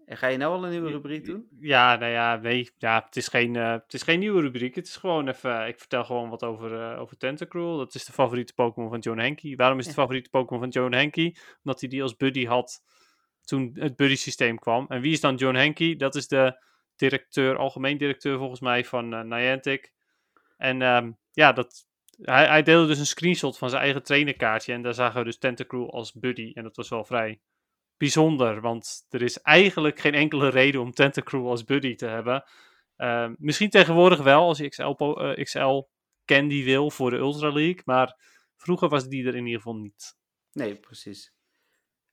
En ga je nou al een nieuwe rubriek doen? Ja, nou ja, nee. Ja, het, is geen, eh, het is geen nieuwe rubriek. Het is gewoon even... Ik vertel gewoon wat over, eh over Tentacruel. Dat is de favoriete Pokémon van John Henke. Waarom is het de favoriete Pokémon van John Henke? Omdat hij die als buddy had toen het buddy systeem kwam. En wie is dan John Henke? Dat is de directeur, algemeen directeur volgens mij van eh, Niantic. En ehm, ja, dat, hij, hij deelde dus een screenshot van zijn eigen trainerkaartje. En daar zagen we dus Tentacruel als buddy. En dat was wel vrij bijzonder. Want er is eigenlijk geen enkele reden om Tentacruel als buddy te hebben. Ehm, misschien tegenwoordig wel, als je XL, XL Candy wil voor de Ultra League. Maar vroeger was die er in ieder geval niet. Nee, precies.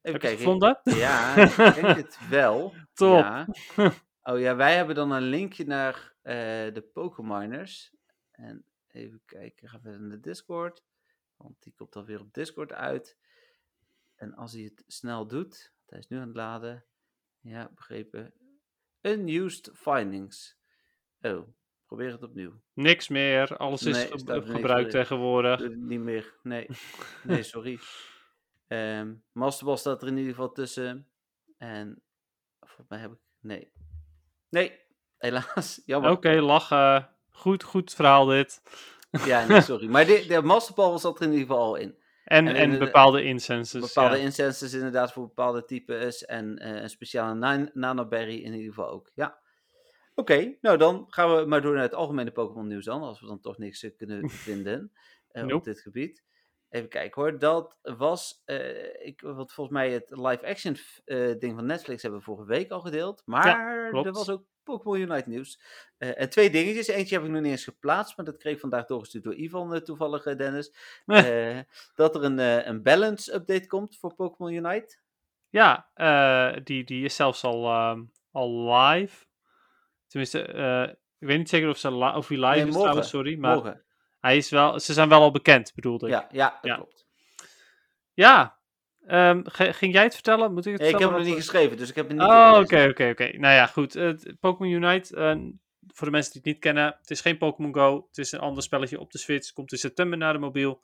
Even Heb gevonden? Ja, ik denk het wel. Top. Ja. Oh ja, wij hebben dan een linkje naar eh, de Pokémoners. En even kijken, gaan we in de Discord. Want die komt dan weer op Discord uit. En als hij het snel doet, hij is nu aan het laden. Ja, begrepen. Unused findings. Oh, probeer het opnieuw. Niks meer. Alles is ge- gebruikt tegenwoordig. Het niet meer. Nee, nee sorry. Ehm Masterball staat er in ieder geval tussen. En volgens mij heb ik. Nee. Nee, helaas. Jammer. Oké, lachen. Goed, goed verhaal dit. Ja, nee, sorry. Maar de, de Masterball zat er in ieder geval al in. En, En bepaalde incenses. Bepaalde ja. incenses inderdaad voor bepaalde types. En eh, een speciale nan- nanoberry in ieder geval ook. Ja. Oké, nou dan gaan we maar door naar het algemene Pokémon nieuws dan. Als we dan toch niks kunnen vinden eh, op dit gebied. Even kijken hoor. Dat was, eh, ik, wat volgens mij het live-action eh, ding van Netflix hebben we vorige week al gedeeld. Maar er was ook Pokémon Unite nieuws. Eh, en twee dingetjes. Eentje heb ik nog niet eens geplaatst, maar dat kreeg ik vandaag doorgestuurd door Ivan toevallig, Dennis. Dat er een, een balance update komt voor Pokémon Unite. Ja, die, die is zelfs al, ehm, al live. Tenminste, ik weet niet zeker of, ze li- of hij live Nee, is morgen. trouwens, sorry. Maar Morgen. Hij is wel, ze zijn wel al bekend, bedoelde ik. Ja, ja, dat Ja. klopt. Ja, ehm, ging jij het vertellen? Moet ik het Nee, ik heb hem nog niet geschreven, dus ik heb het niet Oh, oké, oké, oké. Nou ja, goed. Het Pokémon Unite, eh, voor de mensen die het niet kennen, het is geen Pokémon Go. Het is een ander spelletje op de Switch. Komt in september naar de mobiel.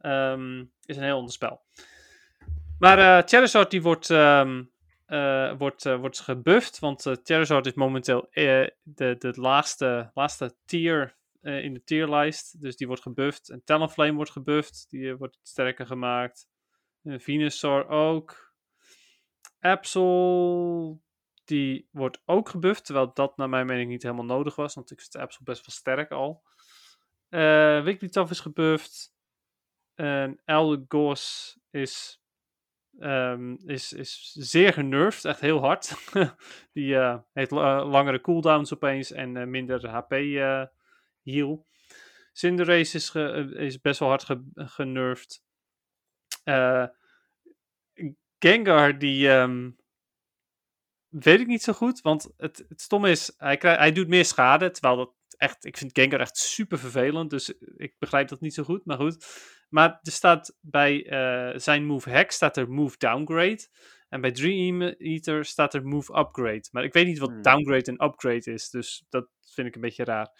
Ehm, is een heel ander spel. Maar eh Charizard die wordt, eh, wordt, eh, wordt gebufft, want eh, Charizard is momenteel eh, de, de laagste, laagste tier eh, in de tierlijst. Dus die wordt gebufft. En Talonflame wordt gebufft, die eh, wordt sterker gemaakt. En Venusaur ook. Absol, die wordt ook gebufft, terwijl dat naar mijn mening niet helemaal nodig was, want ik vind Absol best wel sterk al. Eh Wigglytuff is gebufft. En Eldegoss is, ehm, is, is zeer genervd, echt heel hard. die heeft la- langere cooldowns opeens en minder HP eh heal. Cinderace is, ge- is best wel hard ge- genervd. Eh, Gengar, die ehm, weet ik niet zo goed. Want het, het stomme is, hij, hij doet meer schade. Terwijl dat echt, ik vind Gengar echt super vervelend. Dus ik begrijp dat niet zo goed. Maar goed. Maar er staat bij eh, zijn move hack staat er move downgrade. En bij Dream Eater staat er move upgrade. Maar ik weet niet wat Hmm. downgrade en upgrade is. Dus dat vind ik een beetje raar.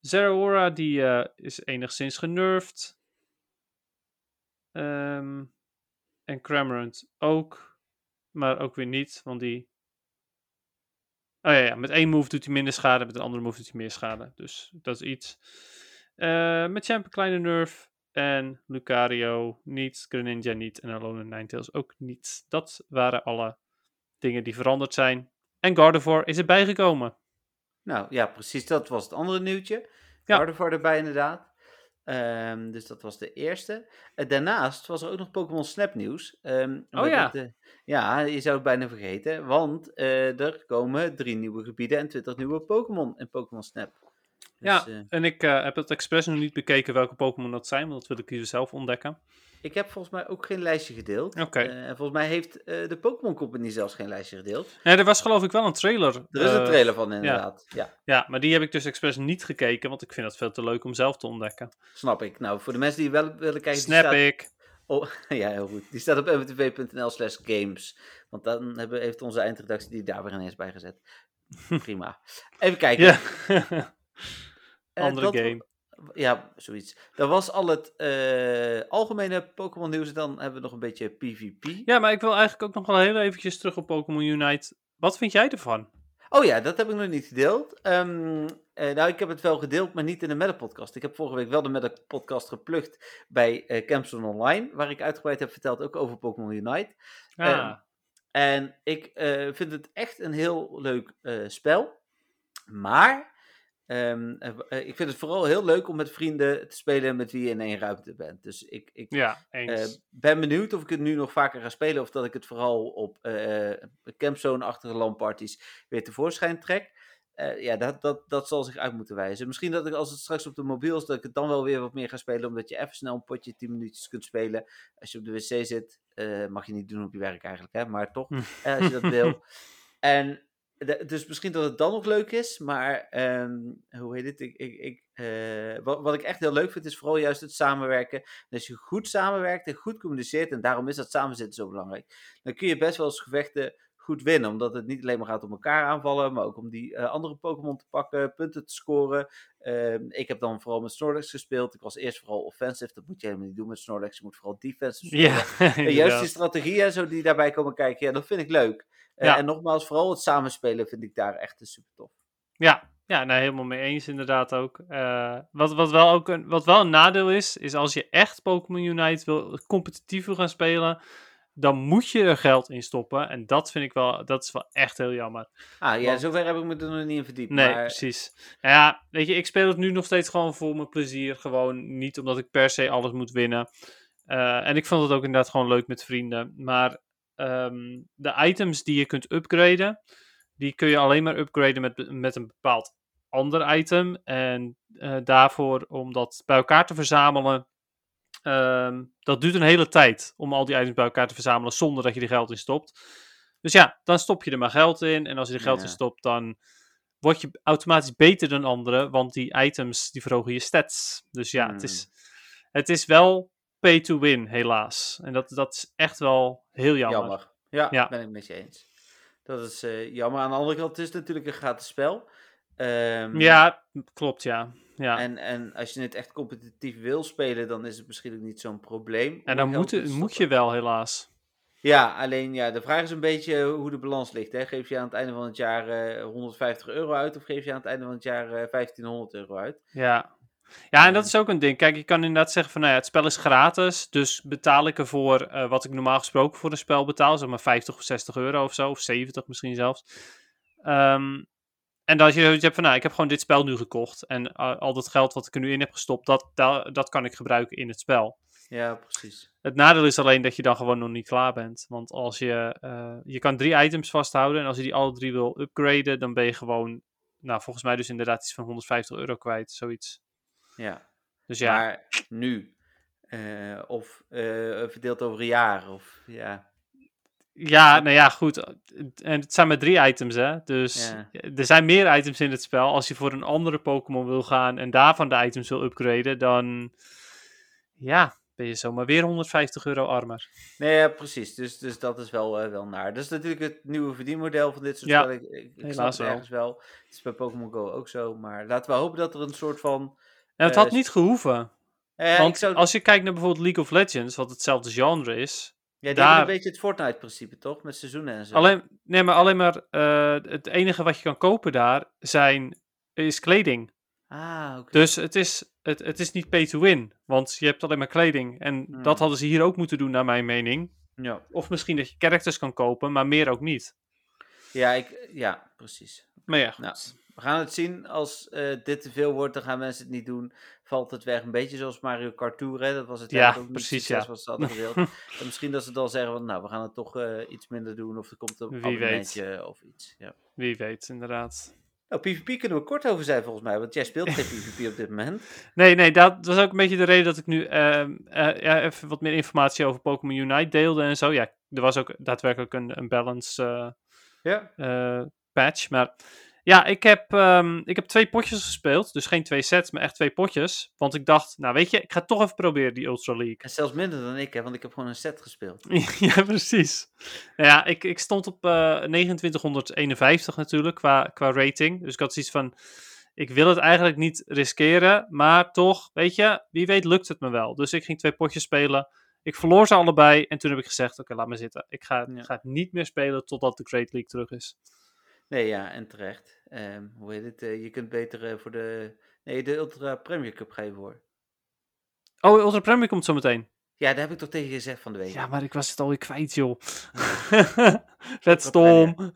Zeraora, die eh, is enigszins genervd. Ehm, en Cramorant ook. Maar ook weer niet, want die... Oh ja, ja, met één move doet hij minder schade, met een andere move doet hij meer schade. Dus dat is iets. Eh, met Champ een kleine nerf. En Lucario niet, Greninja niet en Alolan Ninetales ook niet. Dat waren alle dingen die veranderd zijn. En Gardevoir is erbij gekomen. Nou ja, precies, dat was het andere nieuwtje. Ja. Gardevoir erbij inderdaad. Ehm, dus dat was de eerste. Eh, daarnaast was er ook nog Pokémon Snap nieuws. Ehm, omdat ja. het, eh, ja, je zou het bijna vergeten. Want eh, er komen drie nieuwe gebieden en 20 nieuwe Pokémon in Pokémon Snap. Dus, Ja. En ik heb het expres nog niet bekeken welke Pokémon dat zijn, want dat wil ik hier zelf ontdekken. Ik heb volgens mij ook geen lijstje gedeeld. Oké. Eh, en volgens mij heeft eh, de Pokémon Company zelfs geen lijstje gedeeld. Nee, er was geloof ik wel een trailer. Er is een eh, trailer van inderdaad. Ja. Ja, maar die heb ik dus expres niet gekeken, want ik vind het veel te leuk om zelf te ontdekken. snap ik. Nou, voor de mensen die wel willen kijken. Snap staat- ik. Oh, ja, heel goed. Die staat op mtv.nl slash games. Want dan hebben, heeft onze eindredactie die daar weer ineens bij gezet. Prima. Even kijken. Ja. Andere dat- game. Ja, zoiets. Dat was al het eh, algemene Pokémon nieuws. Dan hebben we nog een beetje PvP. Ja, maar ik wil eigenlijk ook nog wel heel eventjes terug op Pokémon Unite. Wat vind jij ervan? Oh ja, dat heb ik nog niet gedeeld. Ehm, eh, nou, ik heb het wel gedeeld, maar niet in de Meta-podcast. Ik heb vorige week wel de Meta-podcast geplukt bij eh Campzone Online, waar ik uitgebreid heb verteld ook over Pokémon Unite. Ah, Ehm, En ik vind het echt een heel leuk spel. Maar ehm, eh, eh, ik vind het vooral heel leuk om met vrienden te spelen met wie je in één ruimte bent. Dus ik, ik ja, eh, ben benieuwd of ik het nu nog vaker ga spelen. Of dat ik het vooral op eh campzone-achtige landparties weer tevoorschijn trek. Ja, dat, dat, dat zal zich uit moeten wijzen. Misschien dat ik als het straks op de mobiel is, dat ik het dan wel weer wat meer ga spelen. Omdat je even snel een potje 10 minuutjes kunt spelen. Als je op de wc zit, mag je niet doen op je werk eigenlijk, hè? maar toch, Hm. als je dat wil. En de- dus misschien dat het dan nog leuk is, maar ehm, hoe heet het? Ik, ik, ik, eh, wat, wat ik echt heel leuk vind, is vooral juist het samenwerken. En als je goed samenwerkt en goed communiceert, en daarom is dat samenzitten zo belangrijk, dan kun je best wel eens gevechten goed winnen. Omdat het niet alleen maar gaat om elkaar aanvallen, maar ook om die eh, andere Pokémon te pakken, punten te scoren. Ehm, ik heb dan vooral met Snorlax gespeeld. Ik was eerst vooral offensive, dat moet je helemaal niet doen met Snorlax. Je moet vooral defensive spelen. Ja, En juist die strategieën en zo die daarbij komen kijken, ja, dat vind ik leuk. Eh, Ja. En nogmaals, vooral het samenspelen vind ik daar echt super tof. Ja, ja nou, helemaal mee eens inderdaad ook. Eh, wat, wat, wel ook een, wat wel een nadeel is, is als je echt Pokémon Unite wil competitief wil gaan spelen, dan moet je er geld in stoppen. En dat vind ik wel, dat is wel echt heel jammer. Ah ja, Want- zover heb ik me er nog niet in verdiept. Nee, maar, precies. Nou ja, weet je, ik speel het nu nog steeds gewoon voor mijn plezier. Gewoon niet omdat ik per se alles moet winnen. Eh, en ik vond het ook inderdaad gewoon leuk met vrienden. Maar ehm, de items die je kunt upgraden, die kun je alleen maar upgraden met, met een bepaald ander item. En eh, daarvoor, om dat bij elkaar te verzamelen, ehm, dat duurt een hele tijd om al die items bij elkaar te verzamelen zonder dat je er geld in stopt. Dus ja, dan stop je er maar geld in. En als je er geld in stopt, dan word je automatisch beter dan anderen, want die items die verhogen je stats. Dus ja, het, is, het is wel pay to win, helaas. En dat, dat is echt wel heel jammer. jammer. Ja, Ja. ben ik met je eens. Dat is eh, jammer. Aan de andere kant, het is natuurlijk een gratis spel. Ehm, Ja, klopt, ja. ja. En, En, en als je het echt competitief wil spelen, dan is het misschien ook niet zo'n probleem. er dan moet, het- moet je wel, helaas. Ja, alleen ja, de vraag is een beetje hoe de balans ligt. Hè? Geef je aan het einde van het jaar eh, 150 euro uit of geef je aan het einde van het jaar eh 1500 euro uit? Ja. Ja, en dat is ook een ding. Kijk, je kan inderdaad zeggen van, nou ja, het spel is gratis, dus betaal ik ervoor eh, wat ik normaal gesproken voor een spel betaal, zeg maar 50 of 60 euro of zo, of 70 misschien zelfs. Ehm, en dat je zoiets hebt van, nou, ik heb gewoon dit spel nu gekocht en eh, al dat geld wat ik er nu in heb gestopt, dat, dat, dat kan ik gebruiken in het spel. Ja, precies. Het nadeel is alleen dat je dan gewoon nog niet klaar bent. Want als je, eh, je kan drie items vasthouden en als je die alle drie wil upgraden, dan ben je gewoon, nou, volgens mij dus inderdaad iets van 150 euro kwijt, zoiets. Ja. Dus ja. Maar nu. eh, of eh, verdeeld over een jaar. Of, ja. Ja, nou ja, goed. En het zijn maar drie items, hè. Dus Ja. er zijn meer items in het spel. Als je voor een andere Pokémon wil gaan en daarvan de items wil upgraden, dan... Ja, ben je zomaar weer 150 euro armer. Nee, ja, precies. Dus, dus dat is wel, eh, wel naar. Dat is natuurlijk het nieuwe verdienmodel van dit soort Ja, spellen. Ik, ik, snap het wel. ergens wel. Het is bij Pokémon Go ook zo. Maar laten we hopen dat er een soort van... Het Eh, had niet gehoeven. Eh, want zou, als je kijkt naar bijvoorbeeld League of Legends, wat hetzelfde genre is. ja, die daar- een beetje het Fortnite-principe, toch? Met seizoenen en zo. Alleen, nee, maar alleen maar eh, het enige wat je kan kopen daar zijn, is kleding. Ah, oké. Dus het is, het, het is niet pay to win. Want je hebt alleen maar kleding. En Hmm. dat hadden ze hier ook moeten doen, naar mijn mening. Ja, Of misschien dat je characters kan kopen, maar meer ook niet. ja, ik, ja precies. Maar ja, goed. Nou, we gaan het zien. Als eh, dit te veel wordt, dan gaan mensen het niet doen. Valt het weg. Een beetje zoals Mario Kart Tour, hè? Dat was het Ja, ook precies, succes ja. wat ze hadden gewild. en misschien dat ze dan zeggen van, nou, we gaan het toch eh, iets minder doen. Of er komt een Wie abonnementje of iets. Ja. wie weet, inderdaad. Nou, PvP kunnen we kort over zijn volgens mij. Want jij speelt geen PvP op dit moment. Nee, nee, dat was ook een beetje de reden dat ik nu ehm, eh, ja, even wat meer informatie over Pokémon Unite deelde en zo. Ja, er was ook daadwerkelijk een, een balance eh, Ja. patch. Maar ja, ik heb, ehm, ik heb twee potjes gespeeld. Dus geen twee sets, maar echt twee potjes. Want ik dacht, nou weet je, ik ga toch even proberen, die Ultra League. En zelfs minder dan ik, hè, want ik heb gewoon een set gespeeld. ja, precies. Nou ja, ik, ik stond op eh 2951 natuurlijk qua, qua rating. Dus ik had zoiets van, ik wil het eigenlijk niet riskeren, maar toch, weet je, wie weet lukt het me wel. Dus ik ging twee potjes spelen. Ik verloor ze allebei en toen heb ik gezegd, oké, laat me zitten. Ik ga, Ja. ga het niet meer spelen totdat de Great League terug is. Nee, ja, en terecht. Ehm, hoe heet het? eh, je kunt beter eh, voor de... Nee, de Ultra Premier Cup ga je voor. Oh, Ultra Premier komt zo meteen. Ja, daar heb ik toch tegen je gezegd van de week. Ja, maar ik was het alweer kwijt, joh. Vet stom.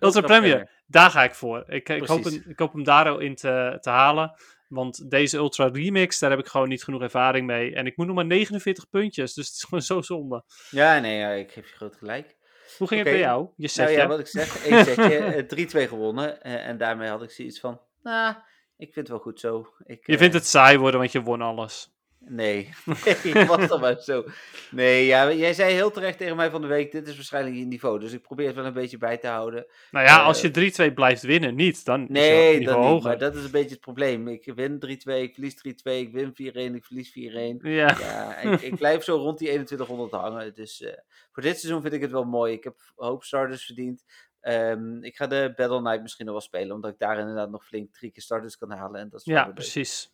Ultra Premier, daar ga ik voor. Ik, ik, hoop, hem, ik hoop hem daar al in te, te halen. Want deze Ultra Remix, daar heb ik gewoon niet genoeg ervaring mee. En ik moet nog maar 49 puntjes, dus het is gewoon zo zonde. Ja, nee, ja, ik geef je groot gelijk. Hoe ging het bij jou? Je Nou setje? ja, wat ik zeg, één setje, eh, 3-2 gewonnen. eh, en daarmee had ik zoiets van, nou, ik vind het wel goed zo. Ik, Je eh, vindt het saai worden, want je won alles. Nee, nee, was dan maar zo. Nee, ja, jij zei heel terecht tegen mij van de week, dit is waarschijnlijk je niveau. Dus ik probeer het wel een beetje bij te houden. Nou ja, Eh, als je 3-2 blijft winnen, niet. Dan is Nee, niveau dat hoger. maar dat is een beetje het probleem. Ik win 3-2, ik verlies 3-2, ik win 4-1, ik verlies 4-1. Ja. Ja, ik, ik blijf zo rond die 2100 hangen. Dus eh, voor dit seizoen vind ik het wel mooi. Ik heb een hoop starters verdiend. Ehm, ik ga de Battle Knight misschien nog wel spelen, omdat ik daar inderdaad nog flink drie keer starters kan halen. En dat is ja, precies.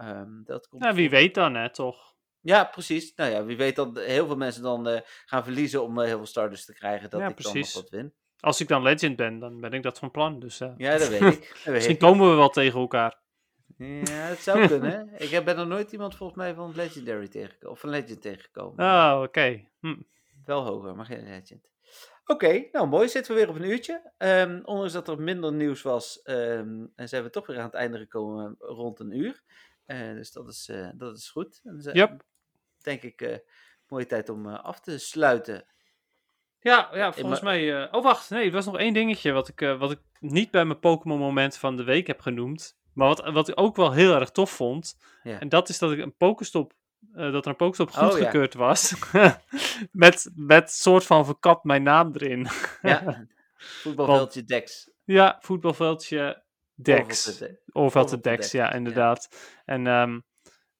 Ehm, dat komt Nou, wie weet dan, hè, toch? Ja, precies. Nou ja, wie weet dat heel veel mensen dan eh, gaan verliezen om eh, heel veel starters te krijgen. Dat Ja, ik dan nog precies. wat win. Als ik dan legend ben, dan ben ik dat van plan. Dus eh, Ja, dat weet ik. Dat weet misschien ik. komen we wel tegen elkaar. Ja, het zou kunnen. hè. Ik heb- ben nog nooit iemand volgens mij van Legendary tegengekomen. Of van Legend tegengekomen. Oh, oké. Hm. Wel hoger, maar geen Legend. Oké, nou mooi. Zitten we weer op een uurtje. Ehm, ondanks dat er minder nieuws was, en zijn we toch weer aan het einde gekomen rond een uur. Eh, dus dat is, eh, dat is goed. En, dus, Yep. Denk ik, mooie tijd om af te sluiten. Ja, ja, volgens mij... Oh, wacht. Nee, er was nog één dingetje wat ik, wat ik niet bij mijn Pokémon moment van de week heb genoemd. Maar wat, wat ik ook wel heel erg tof vond. Ja. En dat is dat ik een Pokestop... eh, dat er een Pokestop Oh, ja. goedgekeurd was. met, met soort van verkapt mijn naam erin. Ja, voetbalveldje Dex. ja, voetbalveldje Dex. Overveld de Dex, Dex, ja, inderdaad. En ehm,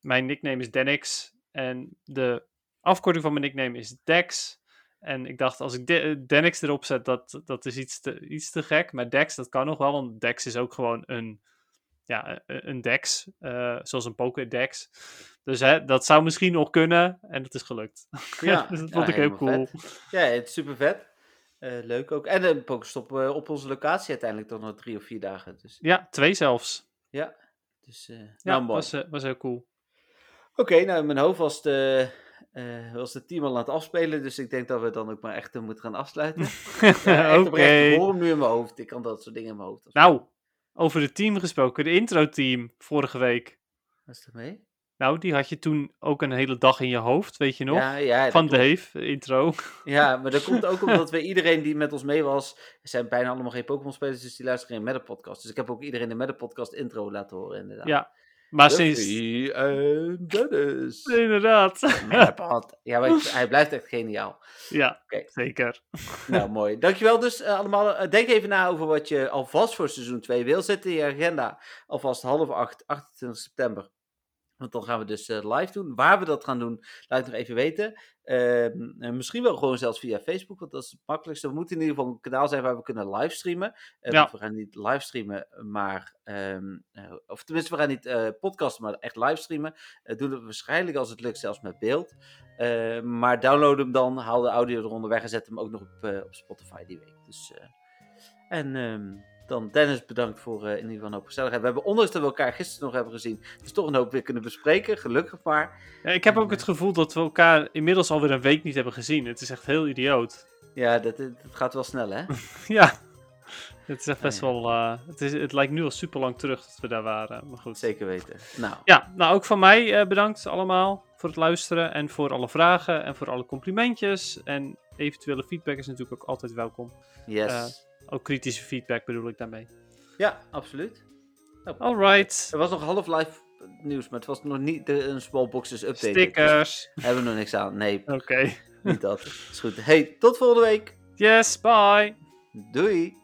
mijn nickname is Denix. En de afkorting van mijn nickname is Dex. En ik dacht, als ik De- Denix erop zet, dat, dat is iets te, iets te gek. Maar Dex, dat kan nog wel, want Dex is ook gewoon een, ja, een- een Dex. eh, zoals een Pokédex. Dus hè, dat zou misschien nog kunnen. En dat is gelukt. Ja, dus dat ja, vond ik heel cool. Ja, het is super vet. Eh, leuk ook. En een Pokestop eh, op onze locatie uiteindelijk toch nog drie of vier dagen. Dus Ja, twee zelfs. ja, dus eh Ja, nou mooi. was, eh, was heel cool. Oké, nou in mijn hoofd was, de, eh, was het team al aan het afspelen. Dus ik denk dat we dan ook maar echt eh, moeten gaan afsluiten. Ja, echt Oké. ik hoor hem nu in mijn hoofd. Ik kan dat soort dingen in mijn hoofd. Nou, over het team gesproken. De intro-team vorige week. Wat is er mee? Nou, die had je toen ook een hele dag in je hoofd, weet je nog? Ja, ja, dat Van. Dave, de intro. Ja, maar dat komt ook omdat we iedereen die met ons mee was, zijn bijna allemaal geen Pokémon-spelers, dus die luisteren in met de podcast. Dus ik heb ook iedereen in met de podcast intro laten horen, inderdaad. Ja, maar sinds... En Dennis. Inderdaad. Ja, maar hij blijft echt geniaal. Ja, zeker. Nou, mooi. Dankjewel dus eh, allemaal. Eh, denk even na over wat je alvast voor seizoen 2 wil. Zet in je agenda alvast half acht, 28 september. Want dan gaan we dus eh, live doen. Waar we dat gaan doen, laat ik nog even weten. Ehm, en misschien wel gewoon zelfs via Facebook, want dat is het makkelijkste. We moeten in ieder geval een kanaal zijn waar we kunnen livestreamen. Eh, Ja. We gaan niet livestreamen, maar... ehm, eh, of tenminste, we gaan niet podcasten, maar echt livestreamen. Doen we waarschijnlijk als het lukt zelfs met beeld. Eh, maar download hem dan, haal de audio eronder weg en zet hem ook nog op, op Spotify die week. Dus, en ehm, dan Dennis bedankt voor eh, in ieder geval een hoop gezelligheid. We hebben, ondanks dat we elkaar gisteren nog hebben gezien, dus toch een hoop weer kunnen bespreken. Gelukkig maar. Ja, ik heb ook het gevoel dat we elkaar inmiddels alweer een week niet hebben gezien. Het is echt heel idioot. Ja, dat, dat gaat wel snel hè? ja, het is echt best ja. wel... eh, het, is, het lijkt nu al super lang terug dat we daar waren, maar goed. Zeker weten. Nou, Ja, nou ook van mij eh, bedankt allemaal voor het luisteren en voor alle vragen en voor alle complimentjes. En eventuele feedback is natuurlijk ook altijd welkom. yes. Ook kritische feedback bedoel ik daarmee. ja, absoluut. Alright. Er was nog half live nieuws, maar het was nog niet de, een small boxes update. Stickers. Dus hebben we nog niks aan. Nee, Oké. niet dat. Is goed. Hey, tot volgende week. Yes, bye. Doei.